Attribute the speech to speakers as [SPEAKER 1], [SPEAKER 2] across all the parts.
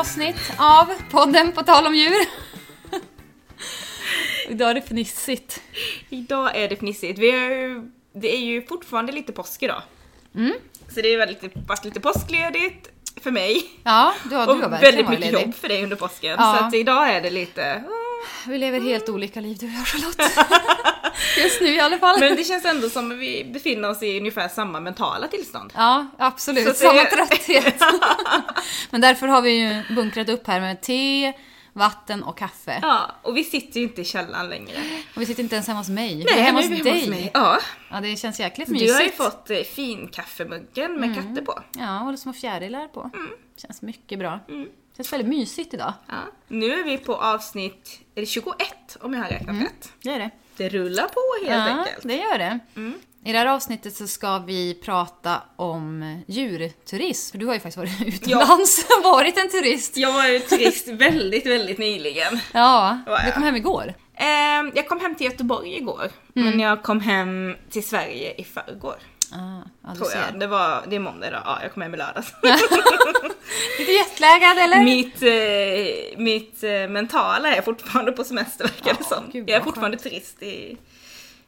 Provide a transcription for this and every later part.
[SPEAKER 1] Avsnitt av podden På tal om djur. Idag är det fnissigt.
[SPEAKER 2] Idag är det fnissigt. Vi är det är ju fortfarande lite påsk idag.
[SPEAKER 1] Mm.
[SPEAKER 2] Så det har varit, varit lite påskledigt för mig.
[SPEAKER 1] Ja, du har, du
[SPEAKER 2] och
[SPEAKER 1] har verkligen
[SPEAKER 2] väldigt mycket
[SPEAKER 1] ledig.
[SPEAKER 2] jobb för dig under påsken.
[SPEAKER 1] Ja.
[SPEAKER 2] Så att idag är det lite...
[SPEAKER 1] Vi lever helt olika liv du och jag Charlotte. Just nu i alla fall.
[SPEAKER 2] Men det känns ändå som att vi befinner oss i ungefär samma mentala tillstånd.
[SPEAKER 1] Ja, absolut.
[SPEAKER 2] Det-
[SPEAKER 1] Samma trötthet. Men därför har vi ju bunkrat upp här med te, vatten och kaffe.
[SPEAKER 2] Ja, och vi sitter ju inte i källaren längre.
[SPEAKER 1] Och vi sitter inte ens hemma hos mig. vi
[SPEAKER 2] Nej,
[SPEAKER 1] är hemma
[SPEAKER 2] nu
[SPEAKER 1] hos
[SPEAKER 2] är vi
[SPEAKER 1] dig.
[SPEAKER 2] hemma hos mig. Ja,
[SPEAKER 1] Ja, det känns jäkligt
[SPEAKER 2] du
[SPEAKER 1] mysigt.
[SPEAKER 2] har ju fått eh, finkaffemuggen med katter på.
[SPEAKER 1] Ja, och små fjärilar på.
[SPEAKER 2] Mm.
[SPEAKER 1] Känns mycket bra. Känns väldigt mysigt idag.
[SPEAKER 2] Ja. Nu är vi på avsnitt är det 21 om jag har räknat rätt.
[SPEAKER 1] Det är det.
[SPEAKER 2] Det rullar på helt
[SPEAKER 1] ja,
[SPEAKER 2] enkelt.
[SPEAKER 1] det gör det.
[SPEAKER 2] Mm.
[SPEAKER 1] I det här avsnittet så ska vi prata om djurturism. För du har ju faktiskt varit utomlands och varit en turist.
[SPEAKER 2] Jag var ju turist väldigt, väldigt nyligen.
[SPEAKER 1] Ja, du kom hem igår.
[SPEAKER 2] Ehm, jag kom hem till Göteborg igår,
[SPEAKER 1] Mm.
[SPEAKER 2] men jag kom hem till Sverige i förrgår.
[SPEAKER 1] Ah, ja,
[SPEAKER 2] Tror jag. Det, var, det är måndag idag. Ja, jag kom hem i lördags.
[SPEAKER 1] Lite jetlaggad eller?
[SPEAKER 2] mitt eh, mitt eh, mentala är fortfarande på semester verkar det
[SPEAKER 1] Ja,
[SPEAKER 2] som.
[SPEAKER 1] gud,
[SPEAKER 2] jag är fortfarande i,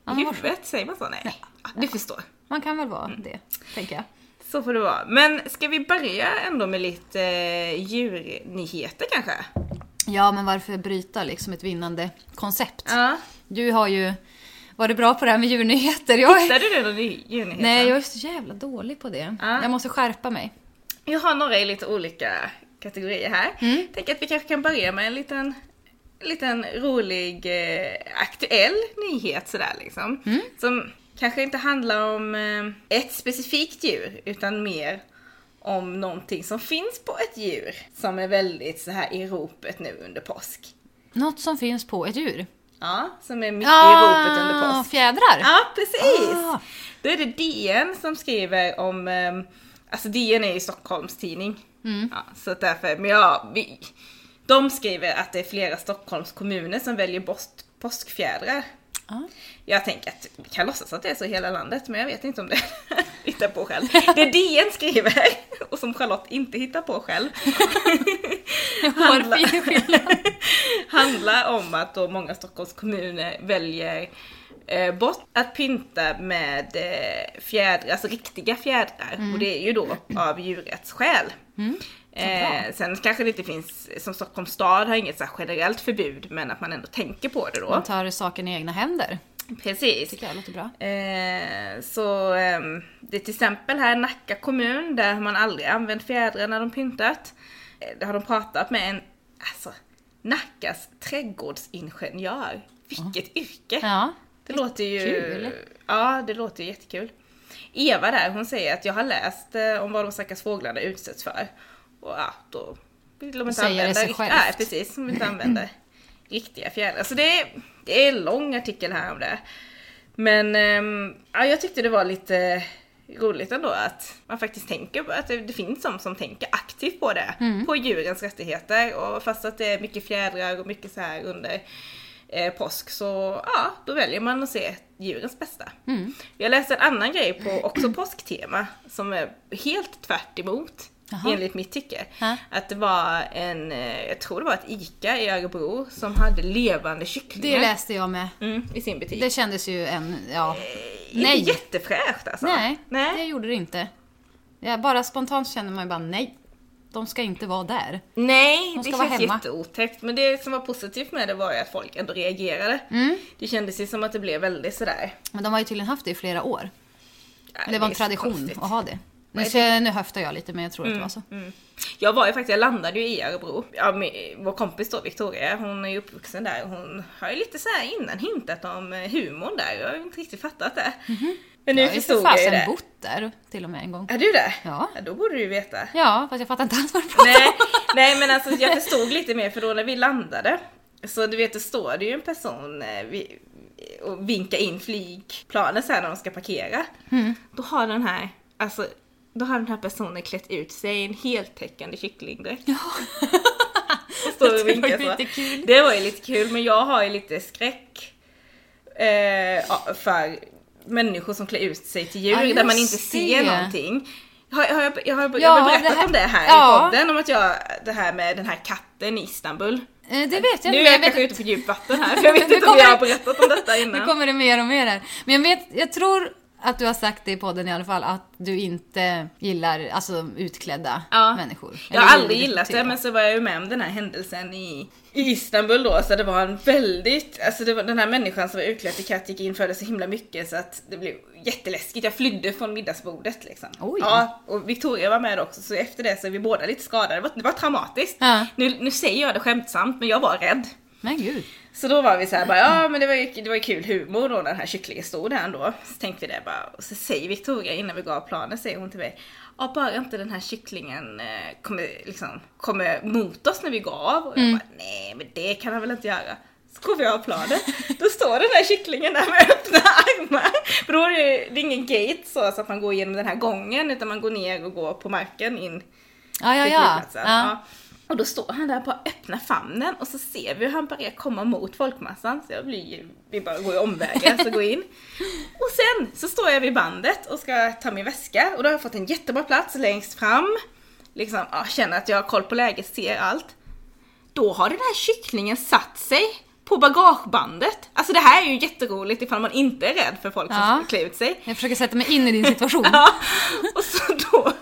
[SPEAKER 1] Ja,
[SPEAKER 2] i
[SPEAKER 1] vad
[SPEAKER 2] huvudet, säger man så? Nej. Ja, du förstår.
[SPEAKER 1] Man kan väl vara
[SPEAKER 2] Mm.
[SPEAKER 1] det, tänker jag.
[SPEAKER 2] Så får det vara. Men ska vi börja ändå med lite eh, djurnyheter kanske?
[SPEAKER 1] Ja, men varför bryta liksom ett vinnande koncept?
[SPEAKER 2] Ja.
[SPEAKER 1] Du har ju varit bra på det här med djurnyheter. Jag är...
[SPEAKER 2] Hittade du någon ny djurnyhet?
[SPEAKER 1] Nej, jag är så jävla dålig på det.
[SPEAKER 2] Ja.
[SPEAKER 1] Jag måste skärpa mig.
[SPEAKER 2] Jag har några i lite olika kategorier här.
[SPEAKER 1] Mm.
[SPEAKER 2] Tänk att vi kanske kan börja med en liten, liten rolig eh, aktuell nyhet sådär liksom.
[SPEAKER 1] Mm.
[SPEAKER 2] Som kanske inte handlar om eh, ett specifikt djur utan mer om någonting som finns på ett djur som är väldigt så här i ropet nu under påsk.
[SPEAKER 1] Något som finns på ett djur.
[SPEAKER 2] Ja, som är mycket i ropet under påsk.
[SPEAKER 1] fjädrar!
[SPEAKER 2] Ja, precis!
[SPEAKER 1] Ah.
[SPEAKER 2] Då är det DN som skriver om, eh, alltså DN är ju Stockholms tidning.
[SPEAKER 1] Mm.
[SPEAKER 2] Ja, så därför, men ja, vi, de skriver att det är flera Stockholms kommuner som väljer påsk, påskfjädrar.
[SPEAKER 1] Ja.
[SPEAKER 2] Jag tänker att vi kan låtsas att det är så i hela landet, men jag vet inte om det hittar på själv. Det DN skriver, och som Charlotte inte hittar på själv, handlar, handlar om att då många Stockholms kommuner väljer eh, bort att pynta med eh, fjädrar, alltså riktiga fjädrar. Och det är ju då av djurrättsskäl. Eh, sen kanske det inte finns, som Stockholms stad har inget så generellt förbud, men att man ändå tänker på det då.
[SPEAKER 1] Man tar saken i egna händer.
[SPEAKER 2] Precis.
[SPEAKER 1] tycker jag låter bra.
[SPEAKER 2] Eh, så ehm, det är till exempel här Nacka kommun, där har man aldrig använt fjädrar när de pyntat. Eh, där har de pratat med en, alltså, Nackas trädgårdsingenjör. Vilket yrke!
[SPEAKER 1] Ja.
[SPEAKER 2] Det låter ju...
[SPEAKER 1] Kul.
[SPEAKER 2] Ja, det låter ju jättekul. Eva där, hon säger att jag har läst eh, om vad de stackars fåglarna utsätts för. Och ja, då vill de inte använda
[SPEAKER 1] sig självt.
[SPEAKER 2] Nej, precis. De inte använda riktiga fjädrar. Så det är, det är en lång artikel här om det. Men ehm, ja, jag tyckte det var lite roligt ändå att man faktiskt tänker på att det, det finns de som tänker aktivt på det.
[SPEAKER 1] Mm.
[SPEAKER 2] På djurens rättigheter. Och fast att det är mycket fjädrar och mycket så här under eh, påsk så ja, då väljer man att se djurens bästa.
[SPEAKER 1] Mm.
[SPEAKER 2] Jag läste en annan grej på också påsktema som är helt tvärt emot
[SPEAKER 1] Jaha.
[SPEAKER 2] enligt mitt tycke.
[SPEAKER 1] Ja.
[SPEAKER 2] Att det var en, eh, jag tror det var ett ICA i Örebro som hade levande kycklingar
[SPEAKER 1] Det läste jag med.
[SPEAKER 2] mm, i sin butik.
[SPEAKER 1] Det kändes ju en, ja.
[SPEAKER 2] Inte
[SPEAKER 1] nej.
[SPEAKER 2] jättefräscht alltså.
[SPEAKER 1] Nej,
[SPEAKER 2] nej.
[SPEAKER 1] det gjorde det inte. Ja, bara spontant känner man ju bara nej. De ska inte vara där.
[SPEAKER 2] Nej,
[SPEAKER 1] De
[SPEAKER 2] det
[SPEAKER 1] ska vara
[SPEAKER 2] känns
[SPEAKER 1] hemma.
[SPEAKER 2] jätteotäckt. Men det som var positivt med det var ju att folk ändå reagerade.
[SPEAKER 1] Mm.
[SPEAKER 2] Det kändes ju som att det blev väldigt sådär.
[SPEAKER 1] Men de har ju tydligen haft det i flera år.
[SPEAKER 2] ja,
[SPEAKER 1] Det var
[SPEAKER 2] är
[SPEAKER 1] en tradition
[SPEAKER 2] konstigt.
[SPEAKER 1] att ha det. Nu, nu höftar jag lite men jag tror att det var så.
[SPEAKER 2] Mm. Jag var ju faktiskt, jag landade ju i Örebro. Ja, vår kompis då, Victoria, hon är ju uppvuxen där. Hon har ju lite så här innan hintat om eh, humorn där. Jag har ju inte riktigt fattat det. Men nu
[SPEAKER 1] Jag har
[SPEAKER 2] förstod jag ju det.
[SPEAKER 1] bott där till och med en gång.
[SPEAKER 2] Är du det?
[SPEAKER 1] Ja.
[SPEAKER 2] Då borde du ju veta.
[SPEAKER 1] Ja, fast jag fattar inte alls vad du pratar
[SPEAKER 2] Nej, nej men alltså jag förstod lite mer för då när vi landade så du vet det står det ju en person eh, vi, och vinkar in flygplanet så här när de ska parkera.
[SPEAKER 1] Mm.
[SPEAKER 2] Då har den här, alltså då har den här personen klätt ut sig i en heltäckande kycklingdräkt. och står och
[SPEAKER 1] Det var
[SPEAKER 2] vinkar så.
[SPEAKER 1] lite kul.
[SPEAKER 2] Det var ju lite kul men jag har ju lite skräck eh, ja, för människor som klär ut sig till djur
[SPEAKER 1] Ja,
[SPEAKER 2] där man inte ser någonting. Har, har jag, jag har, jag
[SPEAKER 1] Ja,
[SPEAKER 2] berättat
[SPEAKER 1] det här-
[SPEAKER 2] om det här
[SPEAKER 1] ja.
[SPEAKER 2] i podden, om att jag, det här med den här katten i Istanbul.
[SPEAKER 1] Eh, Det vet jag
[SPEAKER 2] nu
[SPEAKER 1] inte,
[SPEAKER 2] är
[SPEAKER 1] men
[SPEAKER 2] jag
[SPEAKER 1] jag
[SPEAKER 2] kanske
[SPEAKER 1] vet,
[SPEAKER 2] ute på djupt vatten här, för jag vet
[SPEAKER 1] Nu
[SPEAKER 2] inte om jag har berättat om detta
[SPEAKER 1] nu
[SPEAKER 2] innan.
[SPEAKER 1] kommer det mer och mer här. Men jag vet, jag tror att du har sagt det i podden i alla fall, att du inte gillar alltså utklädda
[SPEAKER 2] Ja.
[SPEAKER 1] människor.
[SPEAKER 2] Jag har aldrig gillat
[SPEAKER 1] typ.
[SPEAKER 2] det men så var jag ju med om den här händelsen i, i Istanbul då så det var en väldigt, alltså det var den här människan som var utklädd till katt gick in för det så himla mycket så att det blev jätteläskigt. Jag flydde från middagsbordet liksom.
[SPEAKER 1] Oj.
[SPEAKER 2] Ja, och Victoria var med också så efter det så är vi båda lite skadade. Det var, det var traumatiskt.
[SPEAKER 1] Ja.
[SPEAKER 2] Nu, nu säger jag det skämtsamt men jag var rädd.
[SPEAKER 1] Men gud.
[SPEAKER 2] Så då var vi så här bara, ja men det var ju det var ju kul humor då den här kycklingen stod där ändå. Så tänkte vi det bara, och så säger Victoria innan vi gav planen, säger hon till mig, ja bara inte den här kycklingen eh, kommer liksom, kommer mot oss när vi går av. Och jag bara, nej men det kan han väl inte göra. Så går vi av planen, då står den här kycklingen där med öppna armar. För då är det, det är ingen gate så, så att man går igenom den här gången utan man går ner och går på marken in
[SPEAKER 1] Ja, ja, ja. ja.
[SPEAKER 2] Och då står han där på öppna famnen och så ser vi hur han börjar komma mot folkmassan. Så jag blir ju, vi bara går i omvägar så går in. Och sen så står jag vid bandet och ska ta min väska och då har jag fått en jättebra plats längst fram. Liksom, ja, känner att jag har koll på läget, ser allt. Då har den här kycklingen satt sig på bagagebandet. Alltså det här är ju jätteroligt ifall man inte är rädd för folk
[SPEAKER 1] Ja.
[SPEAKER 2] som klär ut sig.
[SPEAKER 1] Jag försöker sätta mig in i din situation.
[SPEAKER 2] Ja, och så då,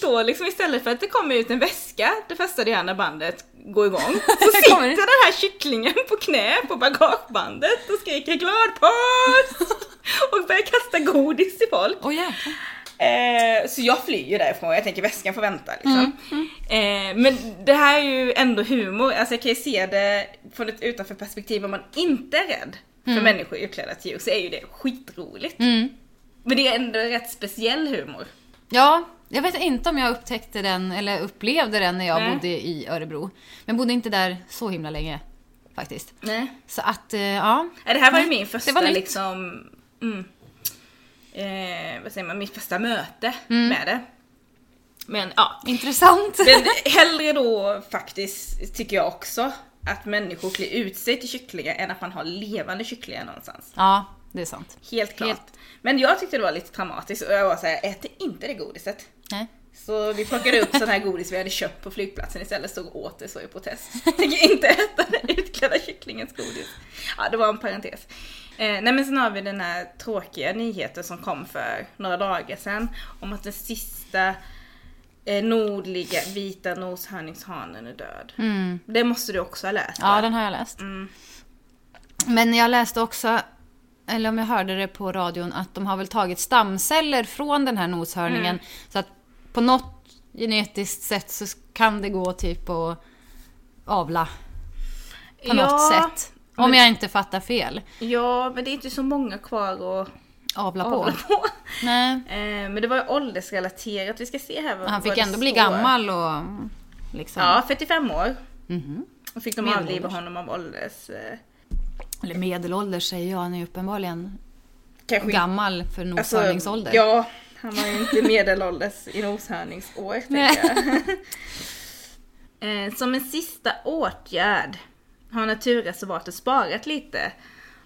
[SPEAKER 2] då liksom istället för att det kommer ut en väska det första det gör när bandet går igång så sitter
[SPEAKER 1] kommer-
[SPEAKER 2] den här kycklingen på knä på bagagebandet och skriker glad påsk och börjar kasta godis till folk.
[SPEAKER 1] Åh jäklar.
[SPEAKER 2] Eh, så jag flyr ju därifrån, jag tänker väskan får vänta liksom.
[SPEAKER 1] Mm,
[SPEAKER 2] Eh, men det här är ju ändå humor, alltså jag kan ju se det från ett utanför perspektiv om man inte är rädd för människor utklädda till djur så är ju det skitroligt.
[SPEAKER 1] Mm.
[SPEAKER 2] Men det är ändå rätt speciell humor.
[SPEAKER 1] Ja, jag vet inte om jag upptäckte den eller upplevde den när jag
[SPEAKER 2] Nej.
[SPEAKER 1] bodde i Örebro. Men bodde inte där så himla länge faktiskt.
[SPEAKER 2] Nej.
[SPEAKER 1] Så att, eh, ja.
[SPEAKER 2] Det här var ju min första
[SPEAKER 1] det var nytt.
[SPEAKER 2] liksom, mm, eh, vad säger man, mitt första möte
[SPEAKER 1] Mm.
[SPEAKER 2] med det. Men ja,
[SPEAKER 1] Intressant.
[SPEAKER 2] men hellre då faktiskt, tycker jag också, att människor klär ut sig till kycklingar än att man har levande kycklingar någonstans.
[SPEAKER 1] Ja, det är sant.
[SPEAKER 2] Helt klart.
[SPEAKER 1] Helt.
[SPEAKER 2] Men jag tyckte det var lite traumatiskt och jag var såhär, äter inte det godiset.
[SPEAKER 1] Nej.
[SPEAKER 2] Så vi plockade upp sån här godis vi hade köpt på flygplatsen istället, stod och åt det så i protest. Tänker inte äta den utklädda kycklingens godis. Ja, det var en parentes. Eh, nej men sen har vi den här tråkiga nyheten som kom för några dagar sedan om att den sista eh, nordliga vita noshörningshanen är död.
[SPEAKER 1] Mm.
[SPEAKER 2] Det måste du också ha läst
[SPEAKER 1] Ja,
[SPEAKER 2] va?
[SPEAKER 1] den har jag läst.
[SPEAKER 2] Mm.
[SPEAKER 1] Men jag läste också, eller om jag hörde det på radion, att de har väl tagit stamceller från den här noshörningen.
[SPEAKER 2] Mm.
[SPEAKER 1] Så att på något genetiskt sätt så kan det gå typ att avla på något
[SPEAKER 2] Ja,
[SPEAKER 1] sätt. Om
[SPEAKER 2] men-
[SPEAKER 1] jag inte fattar fel.
[SPEAKER 2] Ja, men det är inte så många kvar att
[SPEAKER 1] Avla på.
[SPEAKER 2] avla på.
[SPEAKER 1] Nej.
[SPEAKER 2] Eh, men det var ju åldersrelaterat, vi ska se här vad
[SPEAKER 1] Han fick
[SPEAKER 2] vad
[SPEAKER 1] ändå bli gammal och liksom...
[SPEAKER 2] Ja, 45 år.
[SPEAKER 1] Mhm.
[SPEAKER 2] Och fick de avliva honom av ålders... Eh,
[SPEAKER 1] Eller medelålders säger jag, han är uppenbarligen
[SPEAKER 2] kanske
[SPEAKER 1] gammal för noshörningsålder.
[SPEAKER 2] Alltså, ja, han var ju inte medelålders i noshörningsår tänker jag. eh, som en sista åtgärd har naturreservatet sparat lite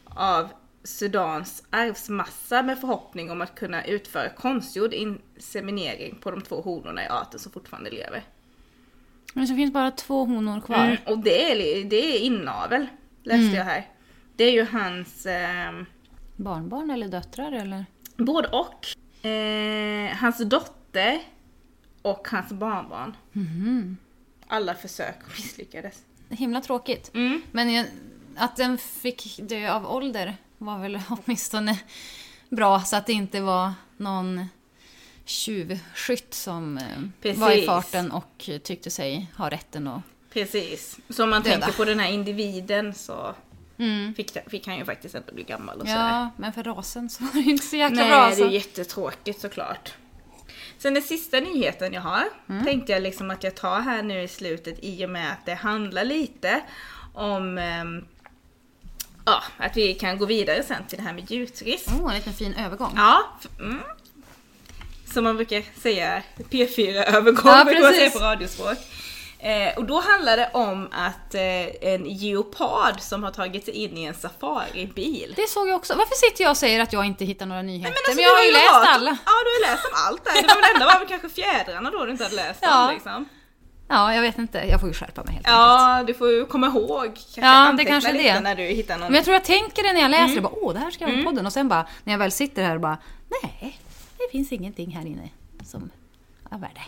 [SPEAKER 2] av Sudans arvsmassa med förhoppning om att kunna utföra konstgjord inseminering på de två honorna i arten som fortfarande lever.
[SPEAKER 1] Men så finns bara två honor kvar.
[SPEAKER 2] Mm, och det är, det är inavel, läste jag här. Det är ju hans... ehm,
[SPEAKER 1] Barnbarn eller döttrar eller?
[SPEAKER 2] Både och. Eh, hans dotter och hans barnbarn.
[SPEAKER 1] Mhm.
[SPEAKER 2] Alla försök misslyckades.
[SPEAKER 1] Himla tråkigt.
[SPEAKER 2] Mm.
[SPEAKER 1] Men att den fick dö av ålder var väl åtminstone bra så att det inte var någon tjuvskytt som eh, var i
[SPEAKER 2] Precis.
[SPEAKER 1] farten och tyckte sig ha rätten att...
[SPEAKER 2] Precis. Så om man
[SPEAKER 1] Döda.
[SPEAKER 2] tänker på den här individen så
[SPEAKER 1] Mm.
[SPEAKER 2] fick, fick han ju faktiskt ändå bli gammal och sådär.
[SPEAKER 1] Ja, men för rasen så var det ju inte så jäkla
[SPEAKER 2] Nej,
[SPEAKER 1] bra.
[SPEAKER 2] det är jättetråkigt såklart. Sen den sista nyheten jag har
[SPEAKER 1] Mm.
[SPEAKER 2] tänkte jag liksom att jag tar här nu i slutet i och med att det handlar lite om ehm, ja, att vi kan gå vidare sen till det här med djurturism.
[SPEAKER 1] Oh, en liten fin övergång.
[SPEAKER 2] Ja. Mm. Som man brukar säga, P4-övergång
[SPEAKER 1] Ja,
[SPEAKER 2] brukar man säga på radiospråk. Eh, och då handlar det om att eh, en geopard som har tagit sig in i en safaribil.
[SPEAKER 1] Det såg jag också. Varför sitter jag och säger att jag inte hittar några nyheter?
[SPEAKER 2] Men, alltså,
[SPEAKER 1] men jag har ju läst
[SPEAKER 2] hört,
[SPEAKER 1] alla.
[SPEAKER 2] Ja, du har läst om allt där. Det var väl enda var väl kanske fjädrarna då du inte hade läst
[SPEAKER 1] Ja.
[SPEAKER 2] om liksom.
[SPEAKER 1] Ja, jag vet inte. Jag får ju skärpa mig helt enkelt.
[SPEAKER 2] Ja, du får ju komma ihåg. Kanske
[SPEAKER 1] Ja, det kanske är
[SPEAKER 2] lite
[SPEAKER 1] det.
[SPEAKER 2] när du hittar någon.
[SPEAKER 1] Men jag tror jag tänker det när jag läser
[SPEAKER 2] Mm.
[SPEAKER 1] det. Bara, Åh, det här ska jag ha i podden. Och sen bara, när jag väl sitter här och bara, nej, det finns ingenting här inne som är värde.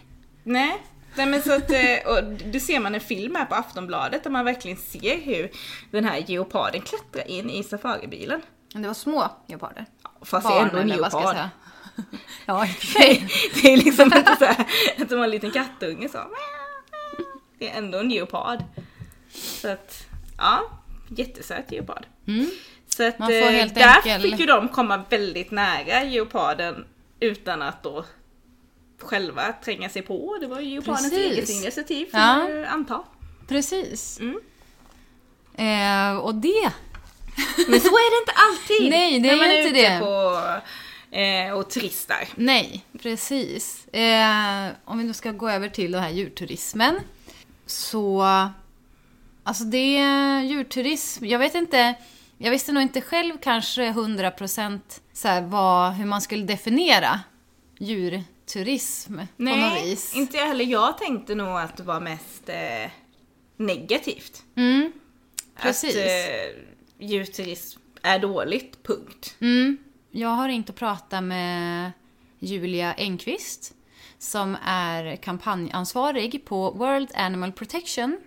[SPEAKER 2] Nej. Nej men så att, eh, och det ser man en film här på Aftonbladet där man verkligen ser hur den här geoparden klättrar in i safaribilen.
[SPEAKER 1] Men det var små geparder.
[SPEAKER 2] Fast det är ändå en geopard.
[SPEAKER 1] Ja, i och för sig.
[SPEAKER 2] Det är liksom inte så här, att de har en liten kattunge så. Det är ändå en geopard. Så att, ja, jättesöt geopard.
[SPEAKER 1] Mm.
[SPEAKER 2] Så att
[SPEAKER 1] Man får
[SPEAKER 2] eh, där
[SPEAKER 1] enkel-
[SPEAKER 2] fick ju de komma väldigt nära geoparden utan att då själva tränga sig på. Det var ju
[SPEAKER 1] Precis.
[SPEAKER 2] eget initiativ får
[SPEAKER 1] Ja.
[SPEAKER 2] ju anta.
[SPEAKER 1] Precis.
[SPEAKER 2] Mm.
[SPEAKER 1] Eh, och det,
[SPEAKER 2] Men så är det inte alltid!
[SPEAKER 1] Nej, det
[SPEAKER 2] när
[SPEAKER 1] är
[SPEAKER 2] man
[SPEAKER 1] inte
[SPEAKER 2] ute
[SPEAKER 1] det.
[SPEAKER 2] På, eh, och turistar.
[SPEAKER 1] nej, precis. Eh, om vi nu ska gå över till den här djurturismen. Så, alltså det är djurturism, jag vet inte, jag visste nog inte själv kanske 100% så här, vad, hur man skulle definiera djurturism på något
[SPEAKER 2] Nej,
[SPEAKER 1] vis.
[SPEAKER 2] inte jag heller. Jag tänkte nog att det var mest eh, negativt.
[SPEAKER 1] Mm, precis.
[SPEAKER 2] Att eh, djurturism är dåligt, punkt.
[SPEAKER 1] Mm. Jag har och pratat med Julia Engqvist som är kampanjansvarig på World Animal Protection.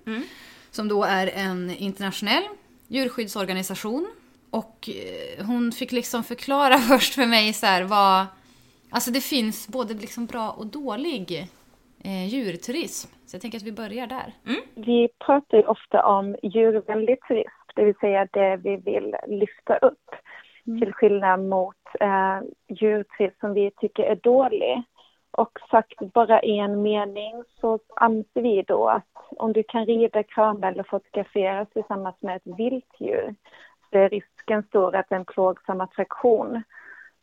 [SPEAKER 1] Som då är en internationell djurskyddsorganisation. Och eh, hon fick liksom förklara först för mig så här vad... Alltså det finns både liksom bra och dålig eh, djurturism. Så jag tänker att vi börjar där.
[SPEAKER 3] Vi pratar ju ofta om djurvänlig turism, det vill säga det vi vill lyfta upp. Till skillnad mot eh, djurturism som vi tycker är dålig. Och sagt bara i en mening så anser vi då att om du kan rida, krama eller fotograferas tillsammans med ett viltdjur så är risken stor att det är en plågsam attraktion.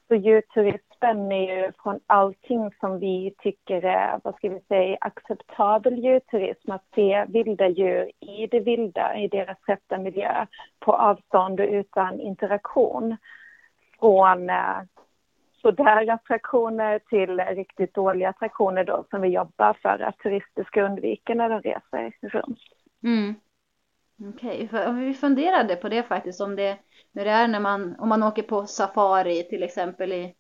[SPEAKER 3] Så djurturism spänner ju från allting som vi tycker är, vad ska vi säga, acceptabel djurturism. Att se vilda djur i det vilda, i deras rätta miljö, på avstånd och utan interaktion. Från eh, sådär attraktioner till riktigt dåliga attraktioner då som vi jobbar för att turister ska undvika när de reser runt.
[SPEAKER 4] Mm. Okej, okay. vi funderade på det faktiskt om det, hur det är när man, om man åker på safari till exempel i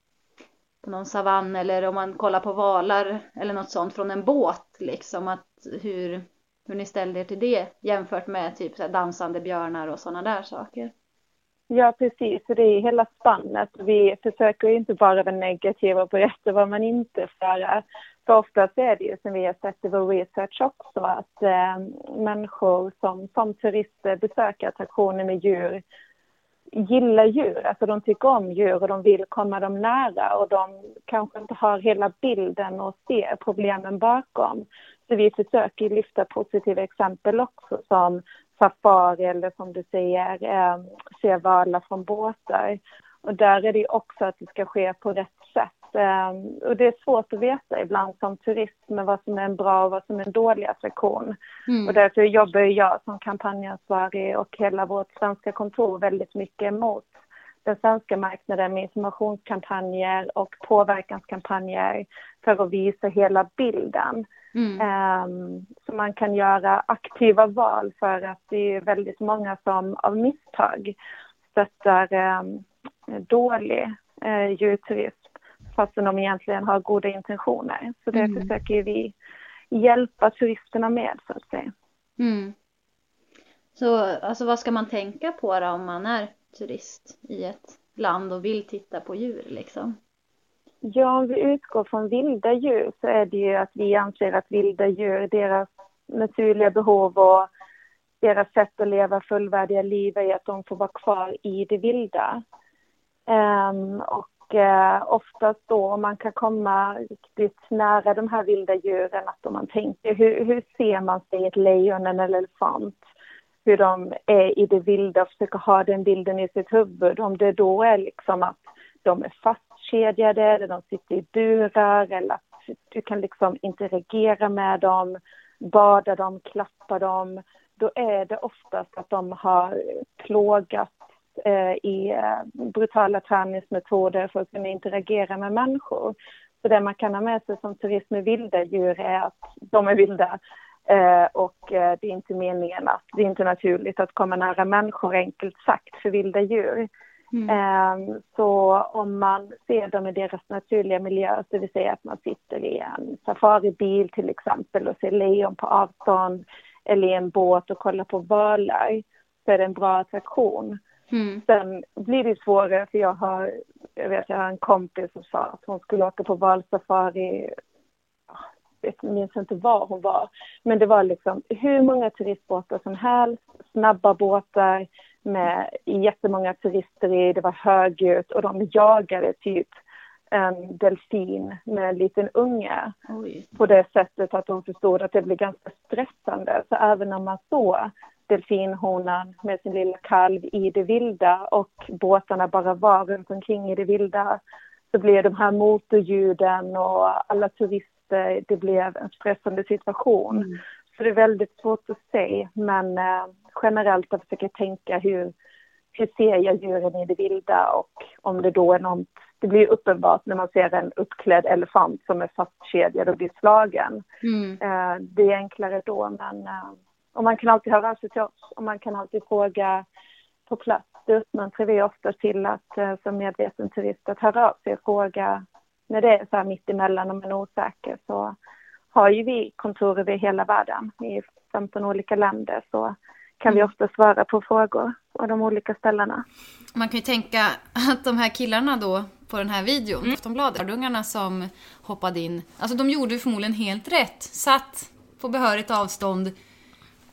[SPEAKER 4] på någon savann eller om man kollar på valar eller något sånt från en båt liksom att hur, hur ni ställde er till det jämfört med typ så här dansande björnar och sådana där saker.
[SPEAKER 3] Ja, precis. Det är hela spannet. Vi försöker inte bara vara negativa och berätta vad man inte får göra. För oftast är det ju som vi har sett i vår research också att eh, människor som, som turister besöker attraktioner med djur gillar djur, alltså de tycker om djur och de vill komma dem nära och de kanske inte har hela bilden och ser problemen bakom. Så vi försöker lyfta positiva exempel också som safari eller som du säger, eh, se valar från båtar. Och där är det också att det ska ske på rätt och det är svårt att veta ibland som turist med vad som är en bra och vad som är en dålig attraktion.
[SPEAKER 4] Mm.
[SPEAKER 3] Och därför jobbar jag som kampanjansvarig och hela vårt svenska kontor väldigt mycket mot den svenska marknaden med informationskampanjer och påverkanskampanjer för att visa hela bilden.
[SPEAKER 4] Mm.
[SPEAKER 3] Ehm, så man kan göra aktiva val för att det är väldigt många som av misstag stöttar um, dålig uh, djurturism fastän de egentligen har goda intentioner. Så det
[SPEAKER 4] Mm.
[SPEAKER 3] försöker vi hjälpa turisterna med så att säga.
[SPEAKER 4] Mm. Så alltså vad ska man tänka på då om man är turist i ett land och vill titta på djur liksom?
[SPEAKER 3] Ja, om vi utgår från vilda djur så är det ju att vi anser att vilda djur, deras naturliga behov och deras sätt att leva fullvärdiga liv är att de får vara kvar i det vilda. Ehm, och eh, oftast då om man kan komma riktigt nära de här vilda djuren, att om man tänker hur, hur ser man sig ett lejon eller en elefant? Hur de är i det vilda och försöker ha den bilden i sitt huvud. Om det då är liksom att de är fastkedjade eller de sitter i burar eller att du kan liksom interagera med dem. bada dem, klappa dem, då är det oftast att de har plågats i eh, brutala träningsmetoder för att kunna interagera med människor. Så det man kan ha med sig som turist med vilda djur är att de är vilda eh, och eh, det är inte meningen att, det är inte naturligt att komma nära människor enkelt sagt för vilda djur. Mm. Ehm, så om man ser dem i deras naturliga miljö, det vill säga att man sitter i en safaribil till exempel och ser lejon på avstånd eller i en båt och kollar på valar, så är det en bra attraktion. Mm. Sen blir det svårare för jag har, jag vet jag har en kompis som sa att hon skulle åka på valsafari jag minns inte var hon var, men det var liksom hur många turistbåtar som helst, snabba båtar, med jättemånga turister i, det var högljutt och de jagade typ en delfin med en liten unge Oj. på det sättet att de förstod att det blev ganska stressande. Så även när man såg delfinhonan med sin lilla kalv i det vilda och båtarna bara var runt omkring i det vilda så blev de här motorljuden och alla turister, det blev en stressande situation. Mm. Så det är väldigt svårt att säga, men eh, generellt att försöka tänka hur, hur ser jag djuren i det vilda och om det då är något, det blir uppenbart när man ser en uppklädd elefant som är fastkedjad och blir slagen. Mm. Eh, det är enklare då, men eh, och man kan alltid höra av sig till oss och man kan alltid fråga på plats. Det uppmuntrar vi ofta till att eh, som medveten turist att höra av sig och fråga när det är så här mitt emellan och man är osäker så har ju vi kontor över hela världen i 15 olika länder så kan vi mm. ofta svara på frågor på de olika ställena.
[SPEAKER 1] Man kan ju tänka att de här killarna då på den här videon, mm. Aftonbladet, ungarna som hoppade in, alltså de gjorde förmodligen helt rätt. Satt på behörigt avstånd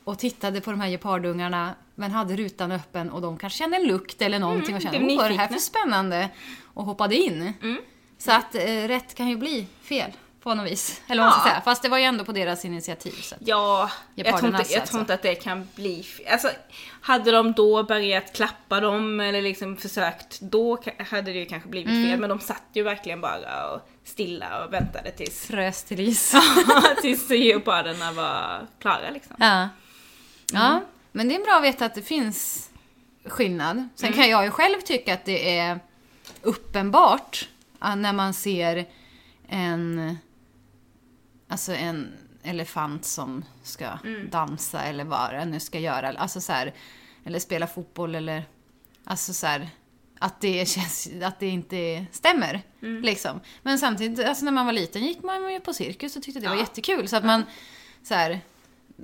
[SPEAKER 1] och tittade på de här gepardungarna men hade rutan öppen och de kanske kände en lukt eller någonting mm, och kände vad är det här för spännande? Och hoppade in. Mm. Så att eh, rätt kan ju bli fel på något vis. Eller vad man ska säga. Fast det var ju ändå på deras initiativ. Så
[SPEAKER 2] ja, jag tror, inte, jag tror inte att det kan bli... Alltså, hade de då börjat klappa dem eller liksom försökt, då hade det ju kanske blivit mm. fel. Men de satt ju verkligen bara och stilla och väntade tills...
[SPEAKER 1] Frös till is.
[SPEAKER 2] tills geoparderna var klara liksom.
[SPEAKER 1] Ja. Mm. Ja, men det är bra att veta att det finns skillnad. Sen mm. kan jag ju själv tycka att det är uppenbart när man ser en Alltså en elefant som ska mm. dansa eller vad den nu ska göra. Alltså så här, eller spela fotboll eller... Alltså så här, att det känns, att det inte stämmer. Mm. Liksom. Men samtidigt, alltså när man var liten gick man ju på cirkus och tyckte det ja. var jättekul. Så att man, så här,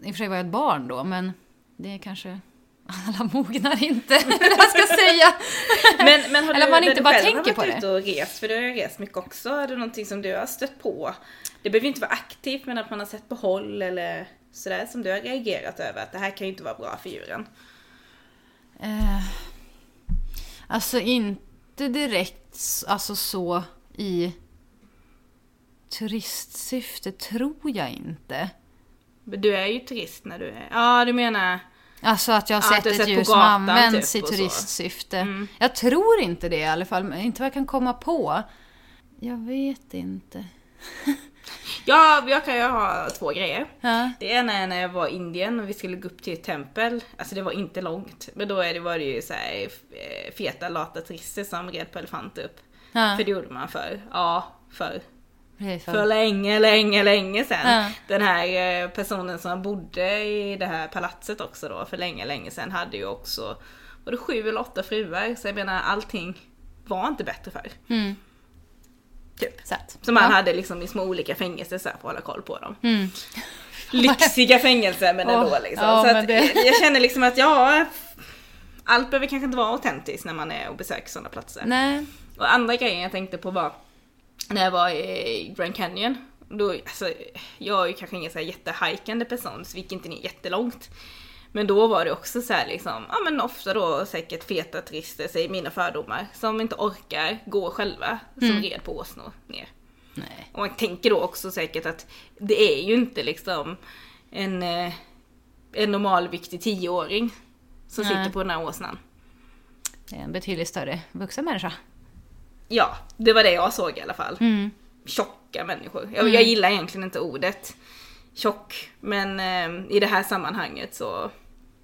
[SPEAKER 1] i och för sig var jag ett barn då, men det är kanske alla mognar inte, eller vad ska jag säga.
[SPEAKER 2] Men, men har du, Eller man inte bara tänker på det. ute och rest, för du har ju rest mycket också, är det någonting som du har stött på? Det behöver inte vara aktivt, men att man har sett på håll eller sådär som du har reagerat över, att det här kan ju inte vara bra för djuren.
[SPEAKER 1] Eh, alltså inte direkt alltså så i turistsyfte, tror jag inte.
[SPEAKER 2] Du är ju turist när du är, ja du menar
[SPEAKER 1] Alltså att jag har sett ett djur som används typ, i turistsyfte. Mm. Jag tror inte det i alla fall, inte vad jag kan komma på. Jag vet inte.
[SPEAKER 2] ja, jag kan ju ha två grejer. Ja. Det ena är när jag var i Indien och vi skulle gå upp till ett tempel. Alltså det var inte långt. Men då är det, var det ju så här, eh, feta lata turister som red på elefanter upp. Ja. För det gjorde man för, ja, för för länge, länge, länge sedan. Ja. Den här eh, personen som bodde i det här palatset också då för länge, länge sedan hade ju också, var det sju eller åtta fruar? Så jag menar allting var inte bättre förr. Mm. Typ. Så man ja. hade liksom i små olika fängelser så för att hålla koll på dem. Mm. Lyxiga fängelser men ändå oh, liksom. Ja, så att det... jag känner liksom att ja, allt behöver kanske inte vara autentiskt när man är och besöker sådana platser.
[SPEAKER 1] Nej.
[SPEAKER 2] Och andra grejen jag tänkte på var när jag var i Grand Canyon. Då, alltså, jag är ju kanske ingen så här jättehajkande person så vi gick inte ner jättelångt. Men då var det också så här liksom, ja men ofta då säkert feta turister, säger mina fördomar, som inte orkar gå själva, som mm. red på åsnor ner. Nej. Och man tänker då också säkert att det är ju inte liksom en, eh, en normalviktig tioåring som Nej. sitter på den här åsnan.
[SPEAKER 1] Det är en betydligt större vuxen människa.
[SPEAKER 2] Ja, det var det jag såg i alla fall. Mm. Tjocka människor. Jag, mm. jag gillar egentligen inte ordet tjock. Men eh, i det här sammanhanget så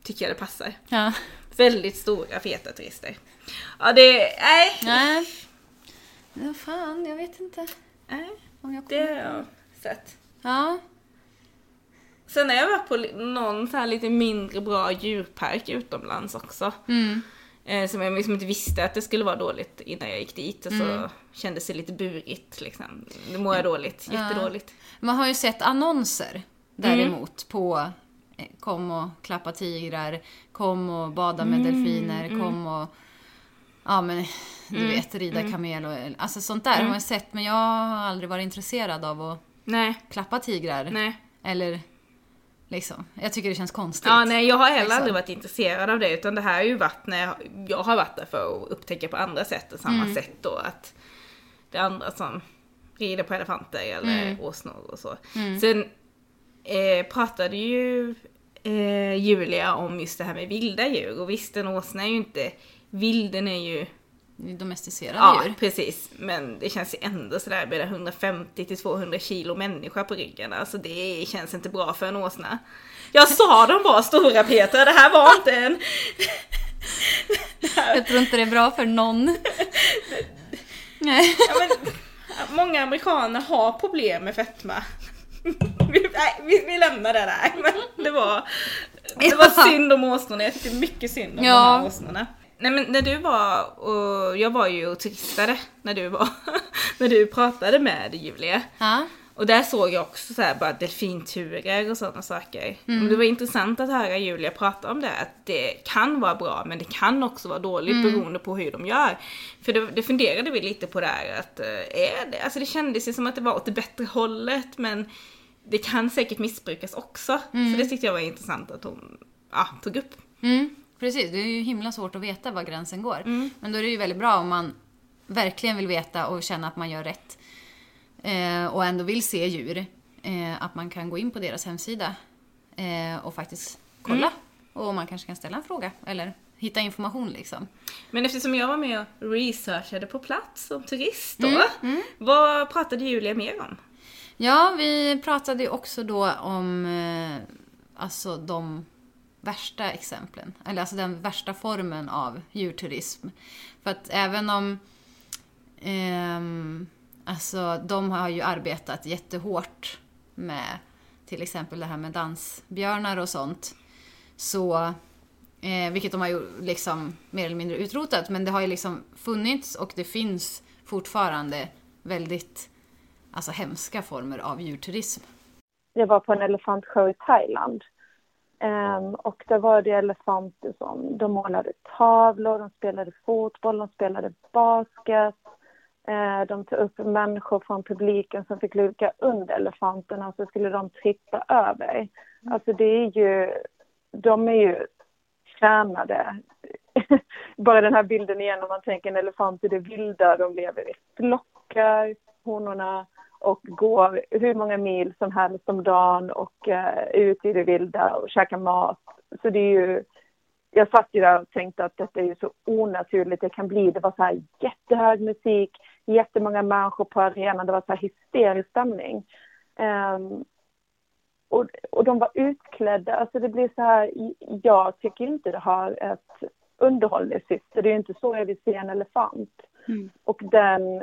[SPEAKER 2] tycker jag det passar.
[SPEAKER 1] Ja.
[SPEAKER 2] Väldigt stora feta turister. Ja det, nej.
[SPEAKER 1] Nej. Ja, fan, jag vet inte
[SPEAKER 2] nej
[SPEAKER 1] om jag
[SPEAKER 2] det har jag sett.
[SPEAKER 1] Ja.
[SPEAKER 2] Sen har jag varit på någon så här lite mindre bra djurpark utomlands också.
[SPEAKER 1] Mm.
[SPEAKER 2] Eh, som jag liksom inte visste att det skulle vara dåligt innan jag gick dit. Och så
[SPEAKER 1] Mm.
[SPEAKER 2] kändes det lite burigt liksom. Nu mår jag dåligt, jättedåligt.
[SPEAKER 1] Man har ju sett annonser däremot på eh, kom och klappa tigrar, kom och bada med delfiner, kom och ja men du vet rida kamel och alltså sånt där har man sett men jag har aldrig varit intresserad av att
[SPEAKER 2] Nej,
[SPEAKER 1] klappa tigrar.
[SPEAKER 2] nej.
[SPEAKER 1] Eller liksom, jag tycker det känns konstigt.
[SPEAKER 2] Ja, nej, jag har heller
[SPEAKER 1] Liksom.
[SPEAKER 2] aldrig varit intresserad av det utan det här har ju varit när jag, jag har varit där för att upptäcka på andra sätt och samma
[SPEAKER 1] Mm.
[SPEAKER 2] sätt då att det är andra som rider på elefanter eller
[SPEAKER 1] Mm.
[SPEAKER 2] åsnor och så. Sen eh, pratade ju eh, Julia om just det här med vilda djur och visst en åsna är ju inte vild, den är ju
[SPEAKER 1] är Domesticerade
[SPEAKER 2] Ja,
[SPEAKER 1] djur.
[SPEAKER 2] precis. Men det känns ju ändå sådär med 150 till 200 kilo människa på ryggen. Alltså det känns inte bra för en åsna. Jag sa de var stora Peter, det här var inte en...
[SPEAKER 1] Jag tror inte det är bra för någon. Nej.
[SPEAKER 2] Ja, men, många amerikaner har problem med fetma. Vi, nej, vi, vi lämnar det där. Men det var, det var
[SPEAKER 1] Ja.
[SPEAKER 2] synd om åsnorna, jag tycker mycket synd om
[SPEAKER 1] Ja.
[SPEAKER 2] de här åsnorna. Nej men när du var, och jag var ju och turistade när du var, när du pratade med Julia.
[SPEAKER 1] Ja.
[SPEAKER 2] Och där såg jag också så här bara delfinturer och sådana saker.
[SPEAKER 1] Mm.
[SPEAKER 2] Och det var intressant att höra Julia prata om det, att det kan vara bra men det kan också vara dåligt
[SPEAKER 1] Mm.
[SPEAKER 2] beroende på hur de gör. För det, det funderade vi lite på där, att eh, är det, alltså det kändes ju som att det var åt det bättre hållet men det kan säkert missbrukas också. Så det tyckte jag var intressant att hon ja, tog upp.
[SPEAKER 1] Mm, precis, det är ju himla svårt att veta var gränsen går. Men då är det ju väldigt bra om man verkligen vill veta och känna att man gör rätt. Eh, och ändå vill se djur. Eh, att man kan gå in på deras hemsida eh, och faktiskt kolla. Och man kanske kan ställa en fråga eller hitta information liksom.
[SPEAKER 2] Men eftersom jag var med och researchade på plats som turist då,
[SPEAKER 1] Mm,
[SPEAKER 2] vad pratade Julia mer om?
[SPEAKER 1] Ja, vi pratade ju också då om eh, alltså de värsta exemplen. Eller alltså den värsta formen av djurturism. För att även om eh, alltså de har ju arbetat jättehårt med till exempel det här med dansbjörnar och sånt. Så, eh, vilket de har ju liksom mer eller mindre utrotat. Men det har ju liksom funnits och det finns fortfarande väldigt alltså hemska former av djurturism.
[SPEAKER 3] Jag var på en elefantshow i Thailand. Um, och där var det elefanter som, de målade tavlor, de spelade fotboll, de spelade basket. Uh, de tog upp människor från publiken som fick luka under elefanterna och så skulle de trippa över. Alltså det är ju, de är ju tränade. Bara den här bilden igen om man tänker en elefant i det vilda, de lever i flockar, honorna och går hur många mil som helst om dagen och eh, ut i det vilda och käkar mat. Så det är ju, jag satt ju där och tänkte att detta är ju så onaturligt det kan bli. Det var så här jättehög musik, jättemånga människor på arenan, det var så här hysterisk stämning. Ehm, och, och de var utklädda, alltså det blir så här, jag tycker inte det har ett underhållningssyfte, det är ju inte så jag vill se en elefant. Och den,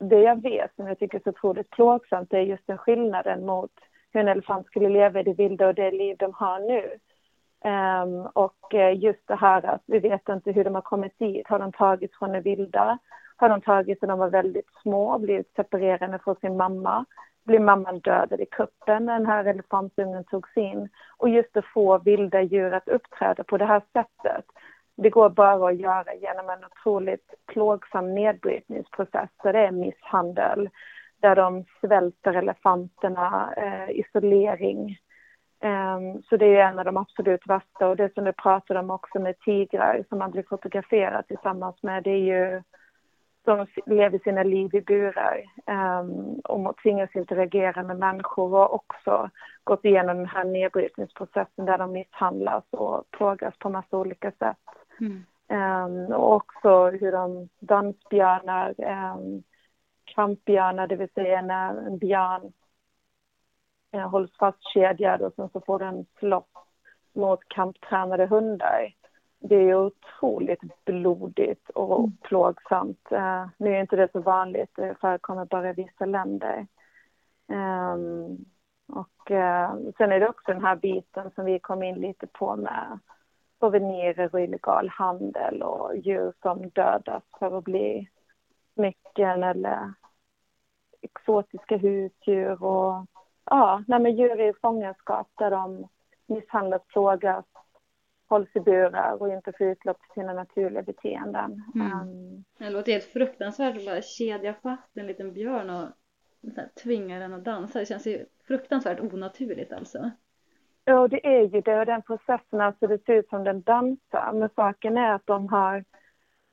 [SPEAKER 3] det jag vet som jag tycker är så otroligt plågsamt är just den skillnaden mot hur en elefant skulle leva i det vilda och det liv de har nu. Um, och eh, just det här att vi vet inte hur de har kommit dit. Har de tagits från det vilda? Har de tagits när de var väldigt små och blivit separerade från sin mamma? Blir mamman dödad i kuppen när den här elefantungen togs in? Och just att få vilda djur att uppträda på det här sättet. Det går bara att göra genom en otroligt plågsam nedbrytningsprocess där det är misshandel, där de svälter elefanterna, eh, isolering. Um, så det är en av de absolut värsta och det som du pratade om också med tigrar som man blir fotograferad tillsammans med det är ju de lever sina liv i burar um, och tvingas interagera med människor och också gått igenom den här nedbrytningsprocessen där de misshandlas och plågas på massa olika sätt.
[SPEAKER 1] Mm.
[SPEAKER 3] Um, och också hur de dansbjörnar, um, kampbjörnar, det vill säga när en björn eh, hålls fastkedjad och sen så får den slåss mot kamptränade hundar. Det är otroligt blodigt och
[SPEAKER 4] Mm.
[SPEAKER 3] plågsamt. Eh, nu är inte det så vanligt, det förekommer bara i vissa länder. Ehm, och eh, sen är det också den här biten som vi kom in lite på med souvenirer och illegal handel och djur som dödas för att bli smycken eller exotiska husdjur och ja, nej men djur i fångenskap där de misshandlas, plågas, hålls i burar och inte får utlopp för sina naturliga beteenden.
[SPEAKER 4] Mm.
[SPEAKER 3] Ehm,
[SPEAKER 4] Det låter helt fruktansvärt att bara kedja fast en liten björn och så här, tvinga den att dansa. Det känns ju fruktansvärt onaturligt alltså.
[SPEAKER 3] Ja, det är ju det. Och den processen, alltså det ser ut som den dansar. Men saken är att de har,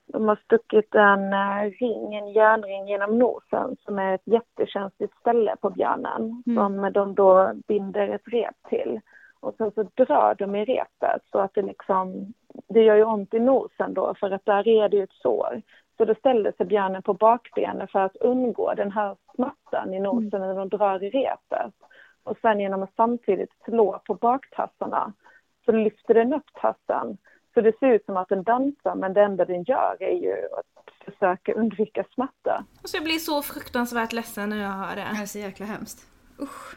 [SPEAKER 3] de har stuckit en eh, ring, en järnring genom nosen som är ett jättekänsligt ställe på björnen.
[SPEAKER 4] Mm.
[SPEAKER 3] Som de då binder ett rep till. Och sen så drar de i repet så att det liksom, det gör ju ont i nosen då för att där är det ju ett sår. Så då ställer sig björnen på bakbenen för att undgå den här smärtan i nosen när de drar i repet. Och sen genom att samtidigt slå på baktassarna så lyfter den upp tassen. Så det ser ut som att den dansar men det enda den gör är ju att försöka undvika smärta.
[SPEAKER 2] Alltså jag blir så fruktansvärt ledsen när jag hör
[SPEAKER 1] Det
[SPEAKER 2] det.
[SPEAKER 1] är så jäkla hemskt. Usch.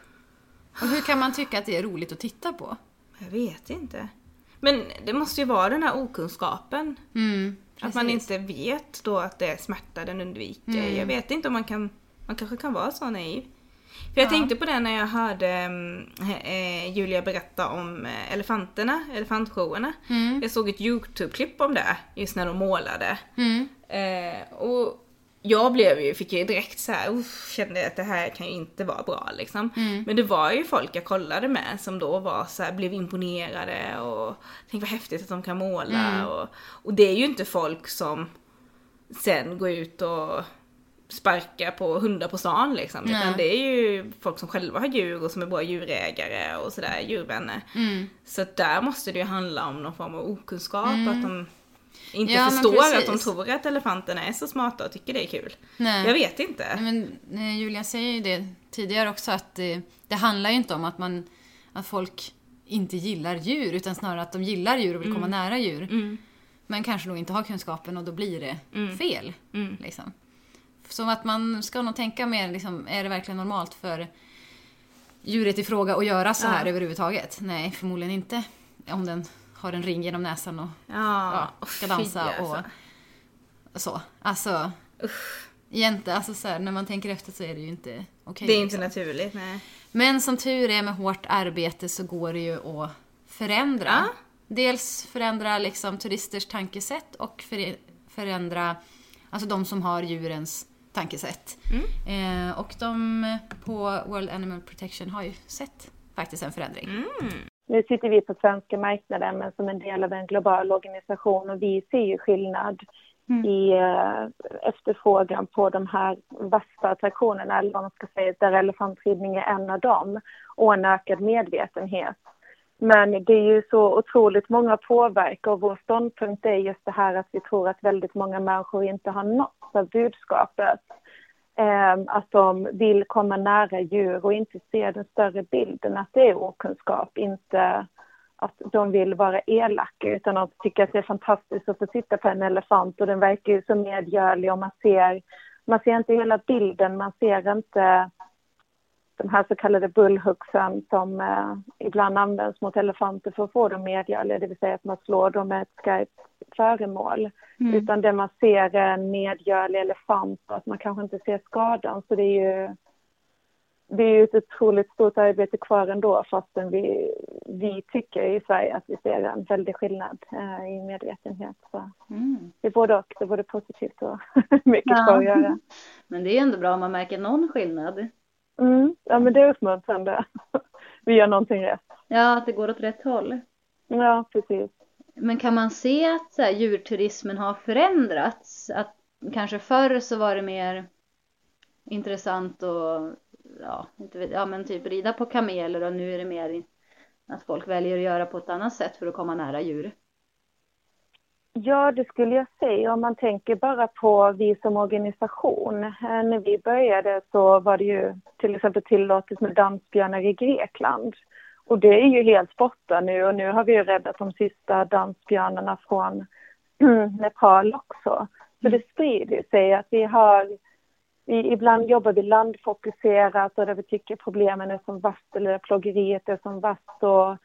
[SPEAKER 1] Och hur kan man tycka att det är roligt att titta på?
[SPEAKER 2] Jag vet inte. Men det måste ju vara den här okunskapen.
[SPEAKER 1] Mm,
[SPEAKER 2] Att man inte vet då att det är smärta den undviker.
[SPEAKER 1] Mm.
[SPEAKER 2] Jag vet inte om man kan, man kanske kan vara så naiv. För jag tänkte på det när jag hörde mm, eh, Julia berätta om eh, elefanterna, elefantshowerna.
[SPEAKER 1] Mm.
[SPEAKER 2] Jag såg ett YouTube-klipp om det, just när de målade.
[SPEAKER 1] Mm.
[SPEAKER 2] Eh, och jag blev ju, fick ju direkt så här, uff, kände att det här kan ju inte vara bra liksom.
[SPEAKER 1] Mm.
[SPEAKER 2] Men det var ju folk jag kollade med som då var så här, blev imponerade och tänkte vad häftigt att de kan måla.
[SPEAKER 1] Mm.
[SPEAKER 2] Och, och det är ju inte folk som sen går ut och sparkar på hundar på stan liksom. Utan det är ju folk som själva har djur och som är bra djurägare och sådär, djurvänner.
[SPEAKER 1] Mm.
[SPEAKER 2] Så där måste det ju handla om någon form av okunskap, att de inte
[SPEAKER 1] Ja,
[SPEAKER 2] förstår att de tror att elefanterna är så smarta och tycker det är kul.
[SPEAKER 1] Nej.
[SPEAKER 2] Jag vet inte.
[SPEAKER 1] Nej, men Julia säger ju det tidigare också att det, det handlar ju inte om att man att folk inte gillar djur utan snarare att de gillar djur och vill komma nära djur.
[SPEAKER 2] Mm.
[SPEAKER 1] Men kanske då inte har kunskapen och då blir det
[SPEAKER 2] Mm.
[SPEAKER 1] fel.
[SPEAKER 2] Mm.
[SPEAKER 1] Liksom. Så att man ska nog tänka mer, liksom, är det verkligen normalt för djuret i fråga att göra så här
[SPEAKER 2] Ja.
[SPEAKER 1] överhuvudtaget? Nej, förmodligen inte. Om den har en ring genom näsan och
[SPEAKER 2] Ja,
[SPEAKER 1] ja, ska dansa
[SPEAKER 2] fy, alltså.
[SPEAKER 1] och så. Alltså, egentligen, alltså så här, när man tänker efter så är det ju inte okej.
[SPEAKER 2] Det är inte
[SPEAKER 1] liksom.
[SPEAKER 2] naturligt, nej.
[SPEAKER 1] Men som tur är med hårt arbete så går det ju att förändra. Dels förändra liksom turisters tankesätt och för- förändra alltså de som har djurens tankesätt.
[SPEAKER 2] Mm.
[SPEAKER 1] Eh, och de på World Animal Protection har ju sett faktiskt en förändring.
[SPEAKER 2] Mm.
[SPEAKER 3] Nu sitter vi på svenska marknaden men som en del av en global organisation och vi ser ju skillnad
[SPEAKER 4] Mm.
[SPEAKER 3] i eh, efterfrågan på de här värsta attraktionerna, eller vad man ska säga, där elefantridning är en av dem, och en ökad medvetenhet. Men det är ju så otroligt många påverkar och vår ståndpunkt är just det här att vi tror att väldigt många människor inte har nåtts av budskapet. Eh, att de vill komma nära djur och inte se den större bilden, att det är okunskap, inte att de vill vara elaka utan att tycka att det är fantastiskt att få sitta på en elefant och den verkar ju så medgörlig och man ser, man ser inte hela bilden, man ser inte de här så kallade bullhuggsen som eh, ibland används mot elefanter för att få dem medgörliga, det vill säga att man slår dem med ett skarpt föremål.
[SPEAKER 4] Mm.
[SPEAKER 3] Utan det man ser är en medgörlig elefant och att man kanske inte ser skadan. Så det är ju, det är ju ett otroligt stort arbete kvar ändå fastän vi, vi tycker i Sverige att vi ser en väldig skillnad eh, i medvetenhet. Så
[SPEAKER 4] Mm.
[SPEAKER 3] det är både och, det är både positivt och mycket
[SPEAKER 4] Ja.
[SPEAKER 3] kvar att göra.
[SPEAKER 4] Men det är ändå bra om man märker någon skillnad.
[SPEAKER 3] Mm, ja men det är uppmuntrande. vi gör någonting rätt.
[SPEAKER 4] Ja, att det går åt rätt håll.
[SPEAKER 3] Ja, precis.
[SPEAKER 4] Men kan man se att så här, djurturismen har förändrats? Att kanske förr så var det mer intressant och ja, inte vet, ja men typ rida på kameler och nu är det mer att folk väljer att göra på ett annat sätt för att komma nära djur.
[SPEAKER 3] Ja, det skulle jag säga. Om man tänker bara på vi som organisation. Eh, när vi började så var det ju till exempel tillåtet med dansbjörnar i Grekland. Och det är ju helt borta nu och nu har vi ju räddat de sista dansbjörnarna från Nepal också. Så det sprider sig att vi har, vi, ibland jobbar vi landfokuserat och där vi tycker problemen är som värst eller plågeriet är som värst och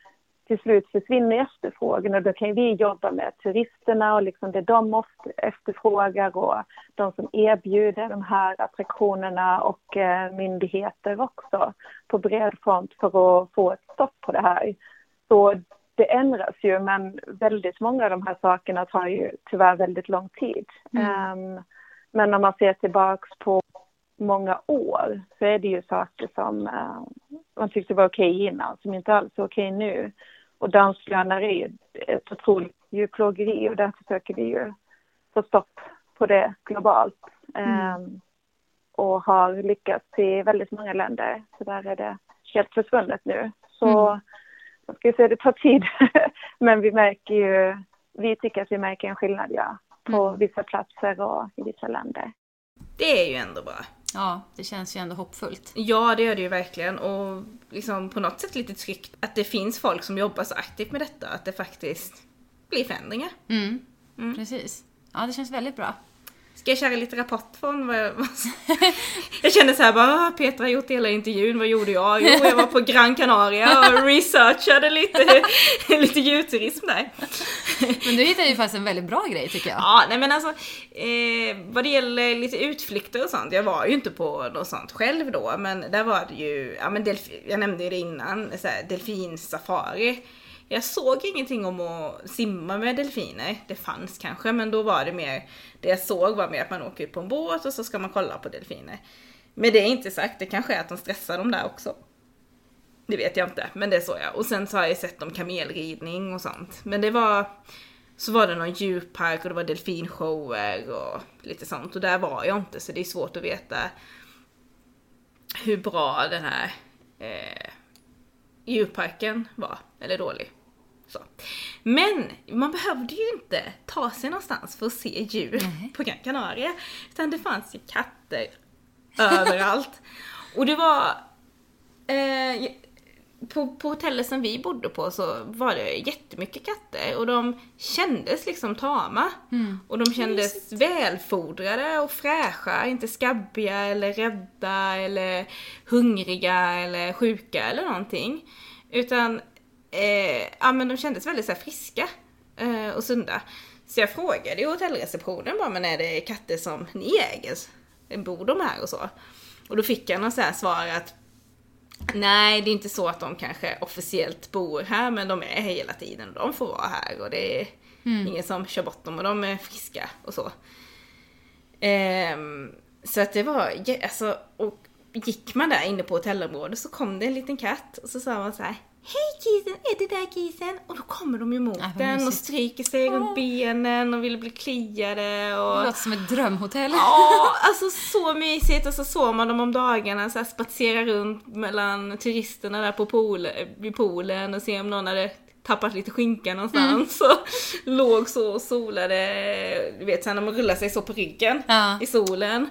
[SPEAKER 3] till slut försvinner efterfrågan och då kan vi jobba med turisterna och liksom det de måste efterfrågar och de som erbjuder de här attraktionerna och eh, myndigheter också på bred front för att få ett stopp på det här. Så det ändras ju men väldigt många av de här sakerna tar ju tyvärr väldigt lång tid. Ehm, men om man ser tillbaks på många år så är det ju saker som eh, man tyckte var okej innan som inte alls är okej nu. Och dansbjörnar är ett otroligt djurplågeri och där försöker vi ju få stopp på det globalt. Ehm, och har lyckats i väldigt många länder. Så där är det helt försvunnet nu. Så jag ska säga det tar tid. Men vi märker ju, vi tycker att vi märker en skillnad ja. På vissa platser och i vissa länder.
[SPEAKER 2] Det är ju ändå bra.
[SPEAKER 1] Ja, det känns ju ändå hoppfullt.
[SPEAKER 2] Ja, det gör det ju verkligen. Och liksom på något sätt lite tryggt att det finns folk som jobbar så aktivt med detta, att det faktiskt blir förändringar.
[SPEAKER 1] Mm. Precis. Ja, det känns väldigt bra.
[SPEAKER 2] Ska jag köra lite rapport från vad jag... jag kände så här bara, "Ah, Petra har gjort hela intervjun, vad gjorde jag? Jo, jag var på Gran Canaria och researchade lite, lite djurturism där.
[SPEAKER 1] Men du hittade ju faktiskt en väldigt bra grej tycker jag.
[SPEAKER 2] Ja, nej men alltså, eh, vad det gäller lite utflykter och sånt, jag var ju inte på något sånt själv då, men där var det ju, ja men delf- jag nämnde ju det innan, så här, delfinsafari. Jag såg ingenting om att simma med delfiner, det fanns kanske, men då var det mer, det jag såg var mer att man åker ut på en båt och så ska man kolla på delfiner. Men det är inte sagt, det kanske är att de stressar dem där också. Det vet jag inte, men det såg jag. Och sen så har jag sett om kamelridning och sånt. Men det var, så var det någon djurpark och det var delfinshower och lite sånt. Och där var jag inte så det är svårt att veta hur bra den här eh, djurparken var, eller dålig. Så. Men man behövde ju inte ta sig någonstans för att se djur på Gran Canaria. Utan det fanns ju katter överallt. Och det var... Eh, på, på hotellet som vi bodde på så var det jättemycket katter och de kändes liksom tama. Och de kändes välfodrade och fräscha, inte skabbiga eller rädda eller hungriga eller sjuka eller någonting. Utan, eh, ja men de kändes väldigt så friska eh, och sunda. Så jag frågade ju hotellreceptionen bara, men är det katter som ni äger? Bor de här och så? Och då fick jag någon så här svar att Nej, det är inte så att de kanske officiellt bor här, men de är här hela tiden och de får vara här och det är ingen som kör bort dem och de är friska och så. Ehm, så att det var, alltså, och gick man där inne på hotellområdet så kom det en liten katt och så sa man så här Hej kisen, är det där kisen? Och då kommer de emot
[SPEAKER 1] Ah, vad
[SPEAKER 2] den och stryker sig runt benen och vill bli kliade
[SPEAKER 1] Det
[SPEAKER 2] och...
[SPEAKER 1] låter som ett drömhotell.
[SPEAKER 2] Ja, alltså så mysigt och så såg man dem om dagarna så här spatsera runt mellan turisterna där på pool, vid poolen och se om någon hade tappat lite skinka någonstans och låg så och solade, du vet sen när man rullar sig så på ryggen
[SPEAKER 1] Ja.
[SPEAKER 2] i solen.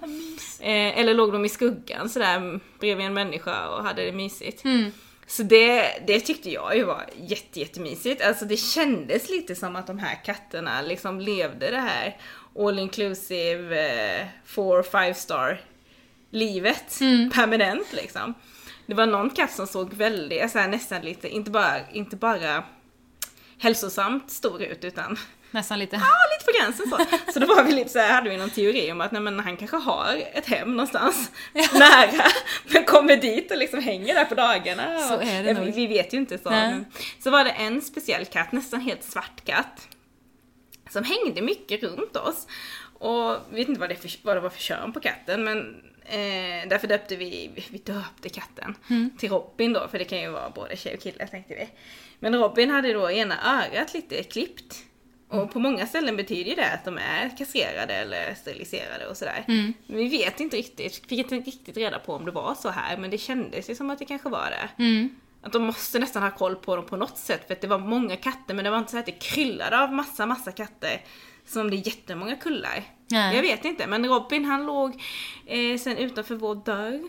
[SPEAKER 2] Eh, eller låg de i skuggan sådär bredvid en människa och hade det mysigt.
[SPEAKER 1] Mm.
[SPEAKER 2] Så det, det tyckte jag ju var jätte, jättemysigt. Alltså det kändes lite som att de här katterna liksom levde det här all inclusive eh, four, five star livet permanent liksom. Det var någon katt som såg väldigt, så här, nästan lite, inte bara, inte bara hälsosamt stor ut utan
[SPEAKER 1] Nästan lite.
[SPEAKER 2] ja, lite på gränsen så. Så då var vi lite så här, hade vi någon teori om att nej, men han kanske har ett hem någonstans nära, men kommer dit och liksom hänger där på dagarna.
[SPEAKER 1] Så
[SPEAKER 2] Och-
[SPEAKER 1] är det
[SPEAKER 2] ja,
[SPEAKER 1] nog.
[SPEAKER 2] vi, vet ju inte så. Men, så var det en speciell katt, nästan helt svart katt, som hängde mycket runt oss. Och vi vet inte vad det, för, vad det var för kön på katten, men eh, därför döpte vi, vi döpte katten till Robin då, för det kan ju vara både tjej och kille tänkte vi. Men Robin hade då ena örat lite klippt. Och på många ställen betyder ju det att de är kastrerade eller steriliserade och sådär. Men vi vet inte riktigt, fick inte riktigt reda på om det var så här, men det kändes ju som att det kanske var det.
[SPEAKER 1] Mm.
[SPEAKER 2] att de måste nästan ha koll på dem på något sätt för att det var många katter men det var inte så att det kryllade av massa, massa katter som det är jättemånga kullar.
[SPEAKER 1] Nej.
[SPEAKER 2] Jag vet inte men Robin han låg eh, sen utanför vår dörr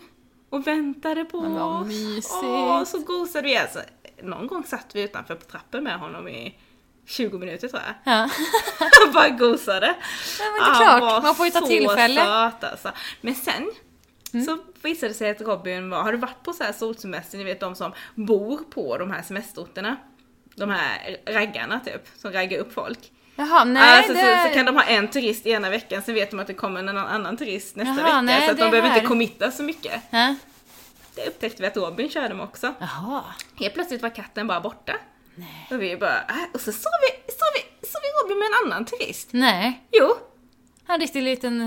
[SPEAKER 2] och väntade på oss. Åh, så gosade vi alltså. Någon gång satt vi utanför på trappen med honom i 20 minuter tror jag.
[SPEAKER 1] Ja.
[SPEAKER 2] Han bara gosade.
[SPEAKER 1] Ja, men det är
[SPEAKER 2] Han
[SPEAKER 1] klart,
[SPEAKER 2] var
[SPEAKER 1] man får ju ta
[SPEAKER 2] så
[SPEAKER 1] tillfälle.
[SPEAKER 2] Söt, alltså. Men sen
[SPEAKER 1] Mm.
[SPEAKER 2] så visade det sig att Robin var, har du varit på så här solsemester, ni vet de som bor på de här semesterorterna? De här raggarna typ, som raggar upp folk.
[SPEAKER 1] Jaha, nej
[SPEAKER 2] alltså,
[SPEAKER 1] det...
[SPEAKER 2] så, så kan de ha en turist ena veckan, sen vet de att det kommer en annan turist nästa
[SPEAKER 1] Jaha,
[SPEAKER 2] vecka.
[SPEAKER 1] nej,
[SPEAKER 2] så att de behöver
[SPEAKER 1] här-
[SPEAKER 2] inte committa så mycket.
[SPEAKER 1] Ja.
[SPEAKER 2] Det upptäckte vi att Robin körde med också.
[SPEAKER 1] Jaha.
[SPEAKER 2] Helt plötsligt var katten bara borta. Och vi bara, äh, och så såg vi, såg vi, såg vi Robin med en annan turist.
[SPEAKER 1] Nej.
[SPEAKER 2] Jo,
[SPEAKER 1] En riktig liten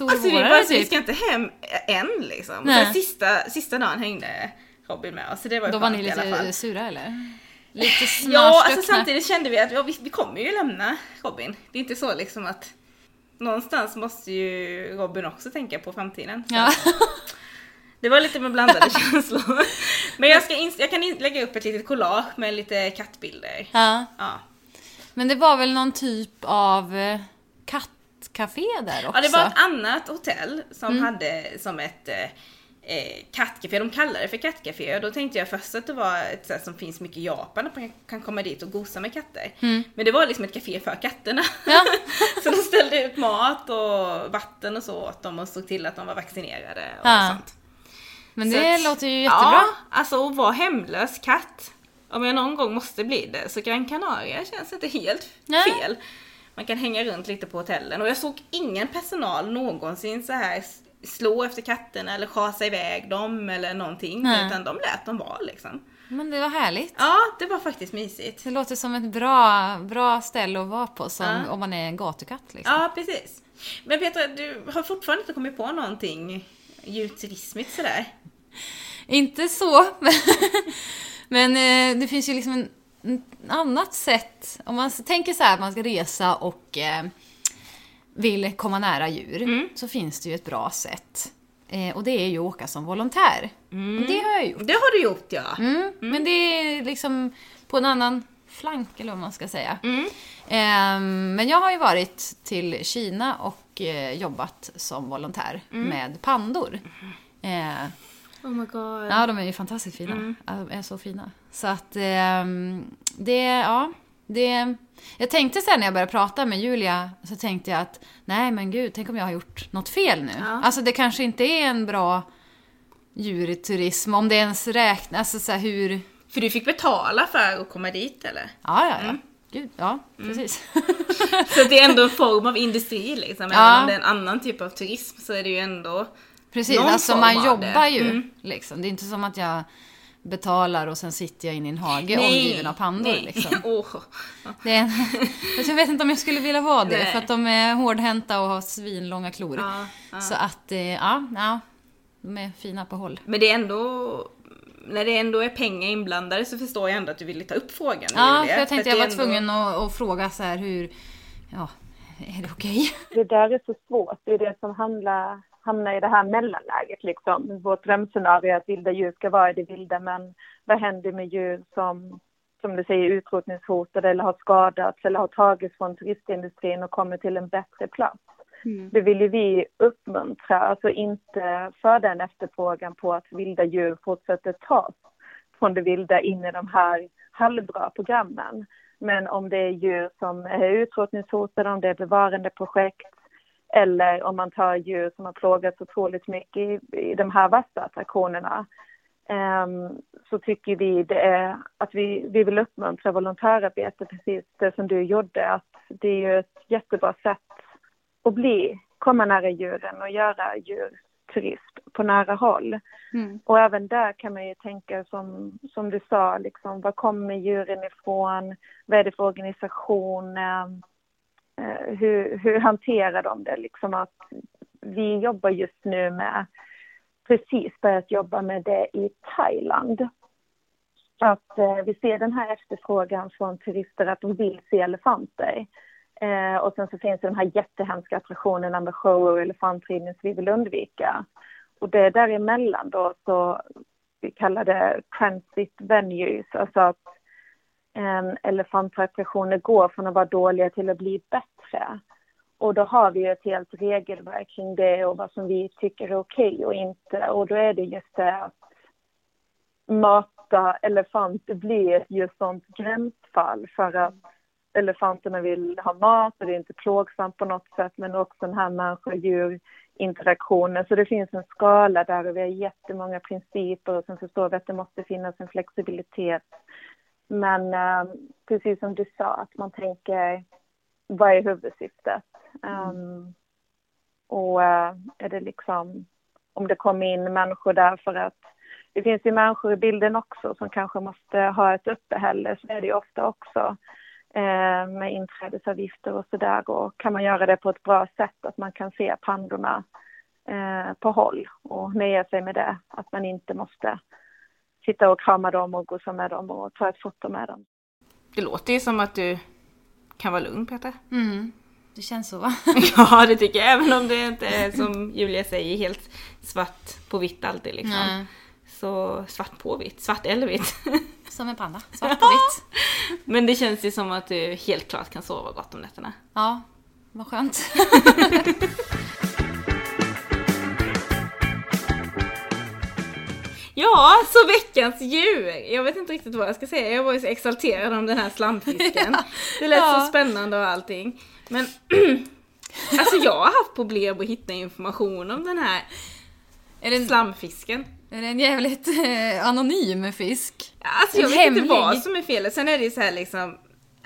[SPEAKER 2] Alltså vi bara, vi
[SPEAKER 1] typ.
[SPEAKER 2] ska inte hem än liksom.
[SPEAKER 1] Nej.
[SPEAKER 2] Sen sista, sista dagen hängde Robin med oss, så det var ju
[SPEAKER 1] Då var ni lite sura eller? Lite
[SPEAKER 2] Ja, alltså samtidigt kände vi att ja, vi, vi kommer ju lämna Robin. Det är inte så liksom att någonstans måste ju Robin också tänka på framtiden.
[SPEAKER 1] Ja.
[SPEAKER 2] Det var lite med blandade känslor. Men jag, ska jag kan lägga upp ett litet collage med lite kattbilder.
[SPEAKER 1] ja.
[SPEAKER 2] Ja.
[SPEAKER 1] Men det var väl någon typ av eh, kattcafé där också?
[SPEAKER 2] Ja, det var ett annat hotell som
[SPEAKER 1] Mm.
[SPEAKER 2] hade som ett eh, eh, kattcafé. De kallar det för kattcafé och då tänkte jag först att det var ett sätt som finns mycket i Japan, att man kan komma dit och gosa med katter. Men det var liksom ett café för katterna.
[SPEAKER 1] Mm. Ja.
[SPEAKER 2] så de ställde ut mat och vatten och så åt dem och såg till att de var vaccinerade och
[SPEAKER 1] Ja.
[SPEAKER 2] sånt.
[SPEAKER 1] Men
[SPEAKER 2] Så
[SPEAKER 1] det
[SPEAKER 2] att-
[SPEAKER 1] låter ju jättebra.
[SPEAKER 2] Ja, alltså att vara hemlös katt. Om jag någon gång måste bli det så Gran Canaria känns inte helt
[SPEAKER 1] Nej.
[SPEAKER 2] fel. Man kan hänga runt lite på hotellen och jag såg ingen personal någonsin så här slå efter katterna eller schasa iväg dem eller någonting.
[SPEAKER 1] Nej.
[SPEAKER 2] Utan de lät dem vara liksom.
[SPEAKER 1] Men det var härligt.
[SPEAKER 2] Ja, det var faktiskt mysigt.
[SPEAKER 1] Det låter som ett bra, bra ställe att vara på som,
[SPEAKER 2] Ja.
[SPEAKER 1] om man är en gatukatt liksom.
[SPEAKER 2] Ja, precis. Men Petra, du har fortfarande inte kommit på någonting djurturismigt sådär?
[SPEAKER 1] Inte så, men, eh, det finns ju liksom en, ett annat sätt. Om man tänker så här att man ska resa och eh, vill komma nära djur,
[SPEAKER 2] Mm.
[SPEAKER 1] så finns det ju ett bra sätt. Eh, och det är ju att åka som volontär. Och det har jag gjort.
[SPEAKER 2] Det har du gjort ja.
[SPEAKER 1] Mm, Men det är liksom på en annan flank, eller vad man ska säga.
[SPEAKER 2] Mm.
[SPEAKER 1] Ehm, men jag har ju varit till Kina och eh, jobbat som volontär
[SPEAKER 2] Mm.
[SPEAKER 1] med pandor. Eh,
[SPEAKER 2] Oh my god.
[SPEAKER 1] Ja, de är ju fantastiskt fina. Ja, de är så fina. Så att ehm, det, ja, det... Jag tänkte sen när jag började prata med Julia, så tänkte jag att nej men gud, tänk om jag har gjort något fel nu.
[SPEAKER 2] Ja.
[SPEAKER 1] Alltså det kanske inte är en bra djurturism, om det ens räknas, alltså så här hur...
[SPEAKER 2] För du fick betala för att komma dit eller?
[SPEAKER 1] Ja, ja, ja.
[SPEAKER 2] Mm.
[SPEAKER 1] Gud, ja, precis.
[SPEAKER 2] Så det är ändå en form av industri liksom.
[SPEAKER 1] Ja.
[SPEAKER 2] Även om det är en annan typ av turism så är det ju ändå...
[SPEAKER 1] Precis,
[SPEAKER 2] Någon
[SPEAKER 1] alltså
[SPEAKER 2] form
[SPEAKER 1] man jobbar
[SPEAKER 2] det.
[SPEAKER 1] ju.
[SPEAKER 2] Mm.
[SPEAKER 1] Liksom. Det är inte som att jag betalar och sen sitter jag inne i en hage omgiven av pandor.
[SPEAKER 2] nej.
[SPEAKER 1] Liksom.
[SPEAKER 2] Åh.
[SPEAKER 1] Det är en... jag vet inte om jag skulle vilja vara det,
[SPEAKER 2] Nej.
[SPEAKER 1] för att de är hårdhänta och har svinlånga klor.
[SPEAKER 2] Ja, ja.
[SPEAKER 1] Så att, eh, ja, ja, de är fina på håll.
[SPEAKER 2] Men det är ändå... När det ändå är pengar inblandade så förstår jag ändå att du ville ta upp frågan
[SPEAKER 1] Ja,
[SPEAKER 2] Julia,
[SPEAKER 1] för jag tänkte
[SPEAKER 2] att
[SPEAKER 1] jag var
[SPEAKER 2] ändå-
[SPEAKER 1] tvungen att, att fråga så här hur, ja, är det okej?
[SPEAKER 3] Det där är så svårt. Det är det som handlar, hamnar i det här mellanläget. Liksom. Vårt drömscenario är att vilda djur ska vara i det vilda, men vad händer med djur som, som du säger, utrotningshotade eller har skadats eller har tagits från turistindustrin och kommer till en bättre plats? Mm. Det vill ju vi uppmuntra, alltså inte föda en efterfrågan på att vilda djur fortsätter tas från det vilda in i de här halvbra programmen. Men om det är djur som är utrotningshotade, om det är bevarandeprojekt eller om man tar djur som har plågats otroligt mycket i, i de här vassa attraktionerna um, så tycker vi det är att vi, vi vill uppmuntra volontärarbete, precis det som du gjorde. Att det är ju ett jättebra sätt att bli, komma nära djuren och göra djurturism på nära håll.
[SPEAKER 4] Mm.
[SPEAKER 3] Och även där kan man ju tänka som, som du sa, liksom, var kommer djuren ifrån? Vad är det för organisation? Eh, hur, hur hanterar de det? Liksom att vi jobbar just nu med, precis börjat jobba med det i Thailand. Att eh, vi ser den här efterfrågan från turister att de vill se elefanter. Eh, och sen så finns det de här jättehemska attraktionerna med show och elefantridning som vi vill undvika. Och det däremellan då så vi kallar det transit venues, alltså att eh, elefantattraktioner går från att vara dåliga till att bli bättre. Och då har vi ett helt regelverk kring det och vad som vi tycker är okej okay och inte. Och då är det just det att mata elefanter blir just sånt gränsfall för att elefanterna vill ha mat och det är inte plågsamt på något sätt men också den här människa-djur interaktionen. Så det finns en skala där och vi har jättemånga principer och sen förstår vi att det måste finnas en flexibilitet. Men eh, precis som du sa, att man tänker vad är huvudsyftet? Mm. Um, och uh, är det liksom om det kommer in människor där för att det finns ju människor i bilden också som kanske måste ha ett uppehälle, så är det ju ofta också eh, med inträdesavgifter och sådär. Och kan man göra det på ett bra sätt, att man kan se pandorna eh, på håll och nöja sig med det. Att man inte måste sitta och krama dem och gosa med dem och ta ett foto med dem.
[SPEAKER 2] Det låter ju som att du kan vara lugn Petra.
[SPEAKER 1] Mm. Det känns så va?
[SPEAKER 2] ja det tycker jag, även om det inte är som Julia säger helt svart på vitt alltid liksom. Nej. Så svart på vitt, svart eller vitt.
[SPEAKER 1] Som en panda, svart på vitt.
[SPEAKER 2] Men det känns ju som att du helt klart kan sova gott om nätterna.
[SPEAKER 1] Ja, vad skönt.
[SPEAKER 2] Ja, så veckans djur! Jag vet inte riktigt vad jag ska säga, jag var ju så exalterad om den här slamfisken. Det lät ja. så spännande och allting. Men alltså jag har haft problem att hitta information om den här är det en, slamfisken.
[SPEAKER 1] Är det en jävligt eh, anonym fisk?
[SPEAKER 2] Alltså jag en vet hemlig. inte vad som är felet. Sen är det ju så här liksom,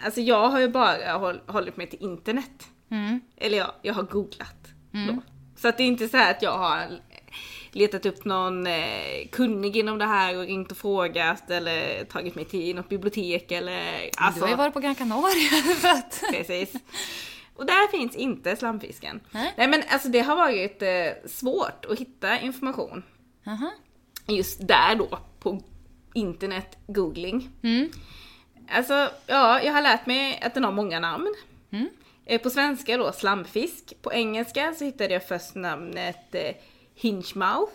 [SPEAKER 2] alltså jag har ju bara håll, hållit mig till internet. Mm. Eller ja, jag har googlat. Mm. Så att det är inte så att jag har letat upp någon eh, kunnig inom det här och ringt och frågat eller tagit mig till något bibliotek eller...
[SPEAKER 1] Alltså, du har ju varit på Gran Canaria för att...
[SPEAKER 2] Precis. Och där finns inte slamfisken. Nej, Nej men alltså det har varit eh, svårt att hitta information. Aha. Just där då, på internet googling. Mm. Alltså, ja, jag har lärt mig att den har många namn. Mm. Eh, på svenska då slamfisk. På engelska så hittade jag först namnet eh, Hinchmouth.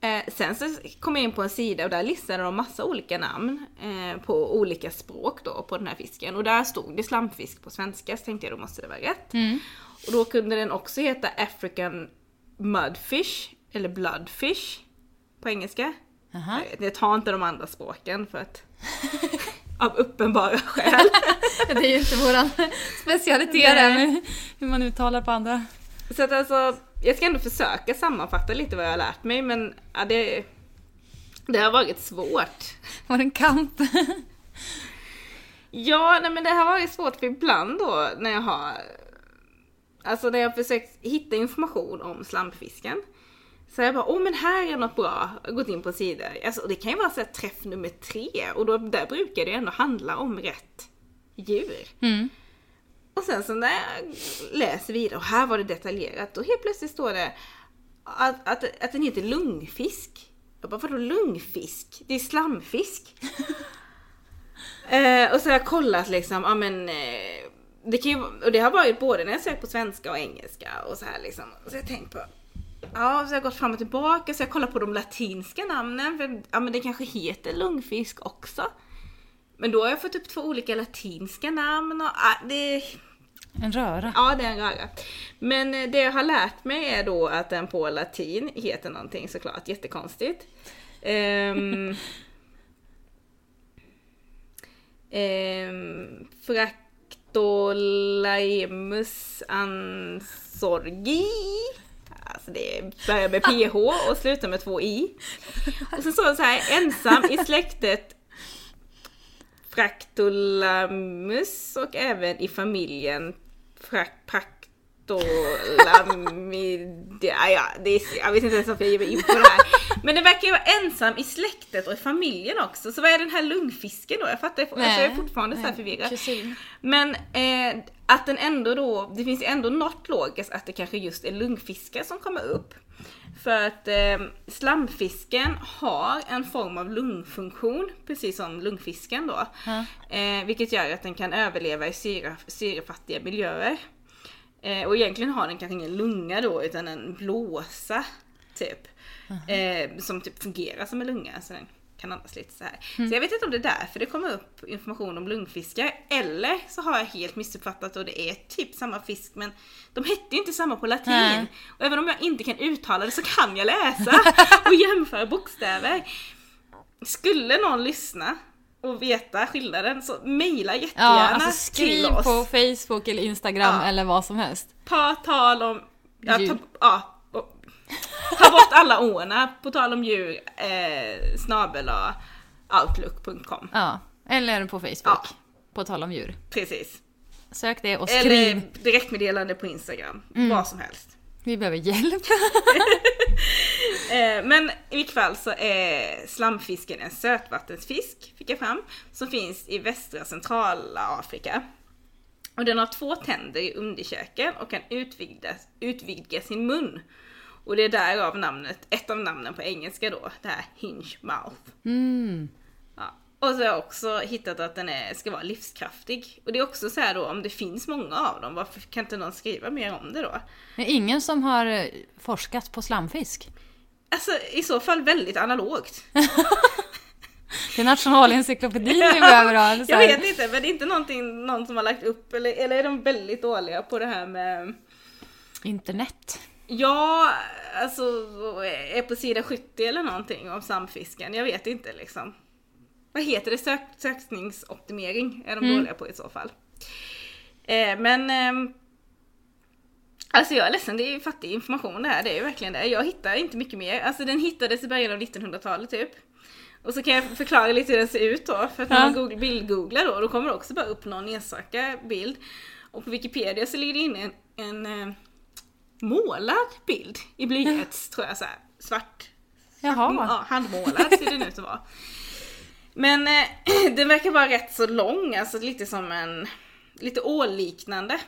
[SPEAKER 2] Eh, sen så kom jag in på en sida och där listade de massa olika namn eh, på olika språk då på den här fisken. Och där stod det slamfisk på svenska så tänkte jag då måste det vara rätt. Mm. Och då kunde den också heta African Mudfish, eller Bloodfish på engelska. Uh-huh. Jag tar inte de andra språken för att av uppenbara skäl.
[SPEAKER 1] det är ju inte våran specialitet hur man uttalar på andra.
[SPEAKER 2] Så att alltså jag ska ändå försöka sammanfatta lite vad jag har lärt mig men ja, det, det har varit svårt.
[SPEAKER 1] Var det en kamp?
[SPEAKER 2] ja, nej men det har varit svårt för ibland då när jag har Alltså när jag försökt hitta information om slampfisken så jag bara, åh oh, men här är något bra, gått in på sida. Alltså, det kan ju vara så här, träff nummer tre och då, där brukar det ändå handla om rätt djur. Mm. Och sen så när jag läser vidare, och här var det detaljerat, och helt plötsligt står det att, att, att den heter lungfisk. Jag bara, vadå lungfisk? Det är slamfisk. eh, och så har jag kollat liksom, ja men eh, det kan ju, och det har varit både när jag sökt på svenska och engelska och så här liksom. Så jag tänkt på, ja så jag har gått fram och tillbaka så jag kollar på de latinska namnen, för ja men det kanske heter lungfisk också. Men då har jag fått upp två olika latinska namn och ah, det...
[SPEAKER 1] En röra.
[SPEAKER 2] Ja, det är en röra. Men eh, det jag har lärt mig är då att den på latin heter någonting såklart jättekonstigt. Um, um, Fractolaimus ansorgi. Alltså det börjar med PH och slutar med två I. Och så står det så här, ensam i släktet Fractolamus och även i familjen Praktolamidia. Ja, det är, jag vet inte ens varför jag ger mig in på det här. Men den verkar ju vara ensam i släktet och i familjen också. Så vad är den här lungfisken då? Jag fattar alltså, jag är fortfarande så här förvirrad. Men eh, att den ändå då, det finns ju ändå något logiskt att det kanske just är lungfiskar som kommer upp. För att eh, slamfisken har en form av lungfunktion, precis som lungfisken då. Mm. Eh, vilket gör att den kan överleva i syre, syrefattiga miljöer. Eh, och egentligen har den kanske ingen lunga då, utan en blåsa, typ. Eh, som typ fungerar som en lunga. Så den kan andas lite så här. Så jag vet inte om det är därför det kommer upp information om lungfiskar. Eller så har jag helt missuppfattat och det är typ samma fisk men de hette ju inte samma på latin.
[SPEAKER 1] Nej.
[SPEAKER 2] Och även om jag inte kan uttala det så kan jag läsa och jämföra bokstäver. Skulle någon lyssna och veta skillnaden så mejla
[SPEAKER 1] Ja,
[SPEAKER 2] jättegärna
[SPEAKER 1] alltså
[SPEAKER 2] till
[SPEAKER 1] skriv på Facebook eller Instagram
[SPEAKER 2] Ja.
[SPEAKER 1] eller vad som helst.
[SPEAKER 2] På tal om... Ja, ta, ja, och- ta bort alla åna på tal om djur eh, snabel outlook.com.
[SPEAKER 1] Ja, eller på Facebook.
[SPEAKER 2] Ja.
[SPEAKER 1] På tal om djur.
[SPEAKER 2] Precis.
[SPEAKER 1] Sök det och skriv.
[SPEAKER 2] Eller direktmeddelande på Instagram.
[SPEAKER 1] Mm.
[SPEAKER 2] Vad som helst.
[SPEAKER 1] Vi behöver hjälp.
[SPEAKER 2] Eh, men i vilket fall så är slamfisken en sötvattensfisk, fick jag fram, som finns i västra centrala Afrika. Och den har två tänder i underkäken och kan utvidga, utvidga sin mun. Och det är därav namnet, ett av namnen på engelska då, det här hinge mouth.
[SPEAKER 1] Mm.
[SPEAKER 2] Och så har jag också hittat att den är, ska vara livskraftig. Och det är också så här då, om det finns många av dem, varför kan inte någon skriva mer om det då?
[SPEAKER 1] Är ingen som har eh, forskat på slamfisk.
[SPEAKER 2] Alltså i så fall väldigt analogt.
[SPEAKER 1] Det är nationalencyklopedin vi behöver ha.
[SPEAKER 2] Jag vet inte, men det är inte någonting någon som har lagt upp, eller, eller är de väldigt dåliga på det här med
[SPEAKER 1] Internet.
[SPEAKER 2] Ja, alltså är på sida 70 eller någonting om samfisken, jag vet inte liksom. Vad heter det? Sök, sökningsoptimering är de
[SPEAKER 1] Mm.
[SPEAKER 2] dåliga på i så fall. Eh, men ehm, Alltså jag är ledsen, det är ju fattig information det här, det är ju verkligen det. Jag hittar inte mycket mer. Alltså den hittades i början av 1900-talet typ. Och så kan jag förklara lite hur den ser ut då, för att när
[SPEAKER 1] Ja.
[SPEAKER 2] man googl- bildgooglar då, då kommer det också bara upp någon enstaka bild. Och på Wikipedia så ligger det inne en, en eh, målad bild i blyerts, tror jag så här, svart.
[SPEAKER 1] Jaha.
[SPEAKER 2] Ja, handmålad ser den ut att vara. Men eh, den verkar vara rätt så lång, alltså lite som en, lite ålliknande.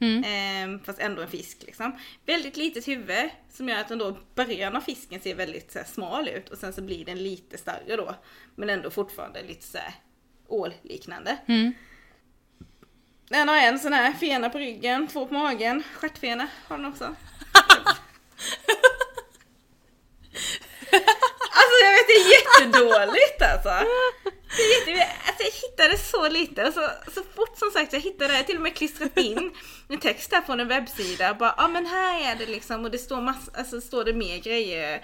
[SPEAKER 1] Mm.
[SPEAKER 2] Eh, fast ändå en fisk liksom. Väldigt litet huvud som gör att den då, början av fisken ser väldigt så här, smal ut och sen så blir den lite större då. Men ändå fortfarande lite så här, ålliknande.
[SPEAKER 1] Mm.
[SPEAKER 2] Den har en sån här fena på ryggen, två på magen, stjärtfena har den också. Det är jättedåligt alltså. Det är jätte, alltså jag hittade så lite och så, så fort som sagt jag hittade det, till och med klistrat in en text här från en webbsida. Bara, ja ah, men här är det liksom och det står massa, alltså står det mer grejer.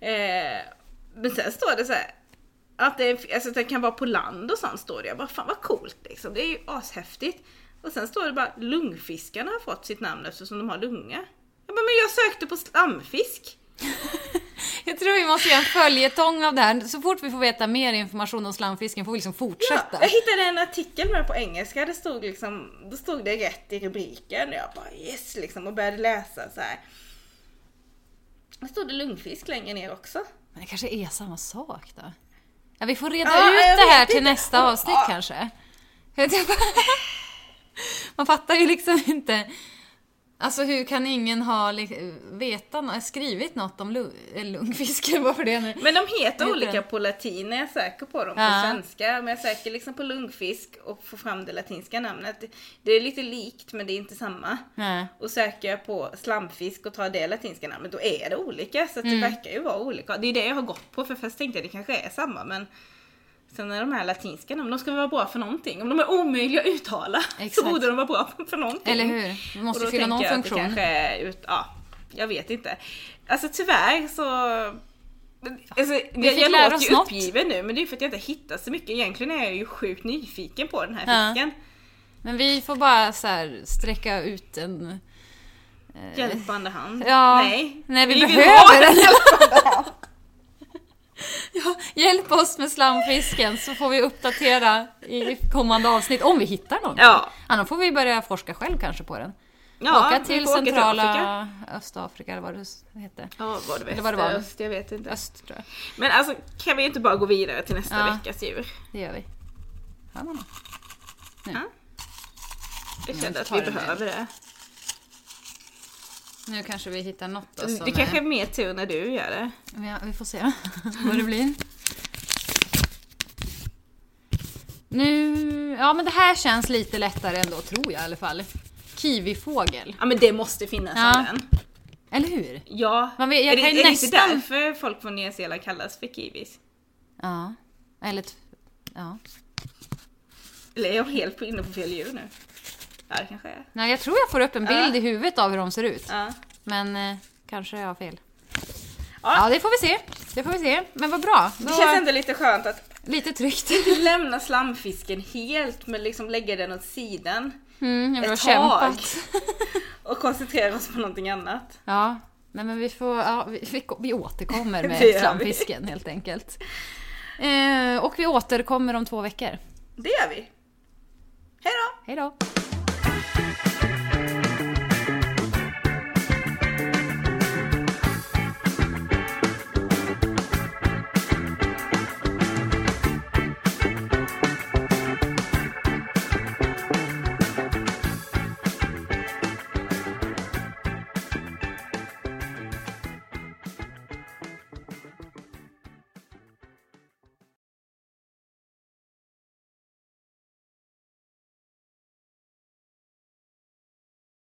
[SPEAKER 2] Eh, men sen står det så här. Att det, alltså, att det kan vara på land och sånt står det. Jag bara fan vad coolt liksom. Det är ju ashäftigt. Och sen står det bara lungfiskarna har fått sitt namn eftersom de har lunga. Jag bara, men jag sökte på slamfisk.
[SPEAKER 1] Måste göra en följetong av det här. Så fort vi får veta mer information om slamfisken får vi liksom
[SPEAKER 2] Ja,
[SPEAKER 1] fortsätta.
[SPEAKER 2] jag hittade en artikel med på engelska, det stod liksom, då stod det rätt i rubriken och jag bara yes liksom och började läsa så här. Det stod det lungfisk längre ner också.
[SPEAKER 1] Men det kanske är samma sak då? Ja, vi får reda
[SPEAKER 2] Ja,
[SPEAKER 1] ut det här till
[SPEAKER 2] inte.
[SPEAKER 1] nästa avsnitt
[SPEAKER 2] Ja.
[SPEAKER 1] kanske. Man fattar ju liksom inte. Alltså hur kan ingen ha veta, skrivit något om lung, eh, lungfiskar? Varför det nu?
[SPEAKER 2] Men de heter olika
[SPEAKER 1] den?
[SPEAKER 2] på latin, jag är säker på dem
[SPEAKER 1] Ja.
[SPEAKER 2] på svenska. Men jag söker liksom på lungfisk och får fram det latinska namnet. Det är lite likt men det är inte samma.
[SPEAKER 1] Nej.
[SPEAKER 2] Och söker jag på slamfisk och tar det latinska namnet då är det olika. Så
[SPEAKER 1] Mm.
[SPEAKER 2] det verkar ju vara olika. Det är det jag har gått på för först tänkte jag det kanske är samma men Sen är de här latinska namnen, de ska vara bra för någonting. Om de är omöjliga att uttala så
[SPEAKER 1] Exakt.
[SPEAKER 2] borde de vara bra för någonting.
[SPEAKER 1] Eller hur? Vi
[SPEAKER 2] Och
[SPEAKER 1] måste fylla någon funktion.
[SPEAKER 2] Kanske är ut, ja, jag vet inte. Alltså tyvärr så... Alltså, jag
[SPEAKER 1] fick
[SPEAKER 2] jag låter ju
[SPEAKER 1] något.
[SPEAKER 2] uppgiven nu men det är för att jag inte hittar så mycket. Egentligen är jag ju sjukt nyfiken på den här
[SPEAKER 1] Ja.
[SPEAKER 2] fisken.
[SPEAKER 1] Men vi får bara så här sträcka ut en...
[SPEAKER 2] Hjälpande hand.
[SPEAKER 1] Ja,
[SPEAKER 2] Nej.
[SPEAKER 1] nej vi,
[SPEAKER 2] vill
[SPEAKER 1] behöver
[SPEAKER 2] en hjälpande hand.
[SPEAKER 1] Ja, hjälp oss med slamfisken så får vi uppdatera i kommande avsnitt om vi hittar någon.
[SPEAKER 2] Ja.
[SPEAKER 1] Annars får vi börja forska själv kanske på den.
[SPEAKER 2] Ja,
[SPEAKER 1] åka till centrala
[SPEAKER 2] Afrika.
[SPEAKER 1] Östafrika eller vad det hette.
[SPEAKER 2] Ja, var det
[SPEAKER 1] Eller
[SPEAKER 2] väst
[SPEAKER 1] vad det var.
[SPEAKER 2] eller öst? Jag vet inte.
[SPEAKER 1] Öst tror jag.
[SPEAKER 2] Men alltså kan vi inte bara gå vidare till nästa
[SPEAKER 1] Ja.
[SPEAKER 2] veckas djur?
[SPEAKER 1] Det gör vi. Hör man det?
[SPEAKER 2] Ja. Jag
[SPEAKER 1] Ja,
[SPEAKER 2] kände att vi
[SPEAKER 1] med.
[SPEAKER 2] behöver det.
[SPEAKER 1] Nu kanske vi hittar något då som
[SPEAKER 2] Det kanske är mer tur när du gör det.
[SPEAKER 1] Ja, vi får se vad det blir. Nu... Ja men det här känns lite lättare ändå tror jag i alla fall. Kiwifågel.
[SPEAKER 2] Ja men det måste finnas
[SPEAKER 1] Ja.
[SPEAKER 2] en.
[SPEAKER 1] Eller hur?
[SPEAKER 2] Ja,
[SPEAKER 1] Man vet- jag
[SPEAKER 2] är, det,
[SPEAKER 1] kan ju
[SPEAKER 2] är det
[SPEAKER 1] nästan-
[SPEAKER 2] inte därför folk från Nya Zeeland kallas för kiwis?
[SPEAKER 1] Ja. Eller... Ja.
[SPEAKER 2] Eller är jag helt inne på fel djur nu? Ja, det kanske är.
[SPEAKER 1] Nej, jag tror jag får upp en bild i huvudet av hur de ser ut.
[SPEAKER 2] Ja.
[SPEAKER 1] Men eh, kanske jag har fel.
[SPEAKER 2] Ja.
[SPEAKER 1] Ja, det får vi se. Det får vi se. Men vad bra.
[SPEAKER 2] Det
[SPEAKER 1] Då,
[SPEAKER 2] känns ändå lite skönt att
[SPEAKER 1] Lite tryggt.
[SPEAKER 2] inte lämna slamfisken helt men liksom lägga den åt sidan
[SPEAKER 1] Mm, jag har
[SPEAKER 2] ett tag.
[SPEAKER 1] kämpat.
[SPEAKER 2] och koncentrera oss på någonting annat.
[SPEAKER 1] Ja, nej men vi får, ja, vi, vi, vi återkommer
[SPEAKER 2] Det
[SPEAKER 1] med
[SPEAKER 2] gör vi.
[SPEAKER 1] slamfisken helt enkelt. Eh, och vi återkommer om två veckor.
[SPEAKER 2] Det gör vi. Hej då!
[SPEAKER 1] Hej då! Bye.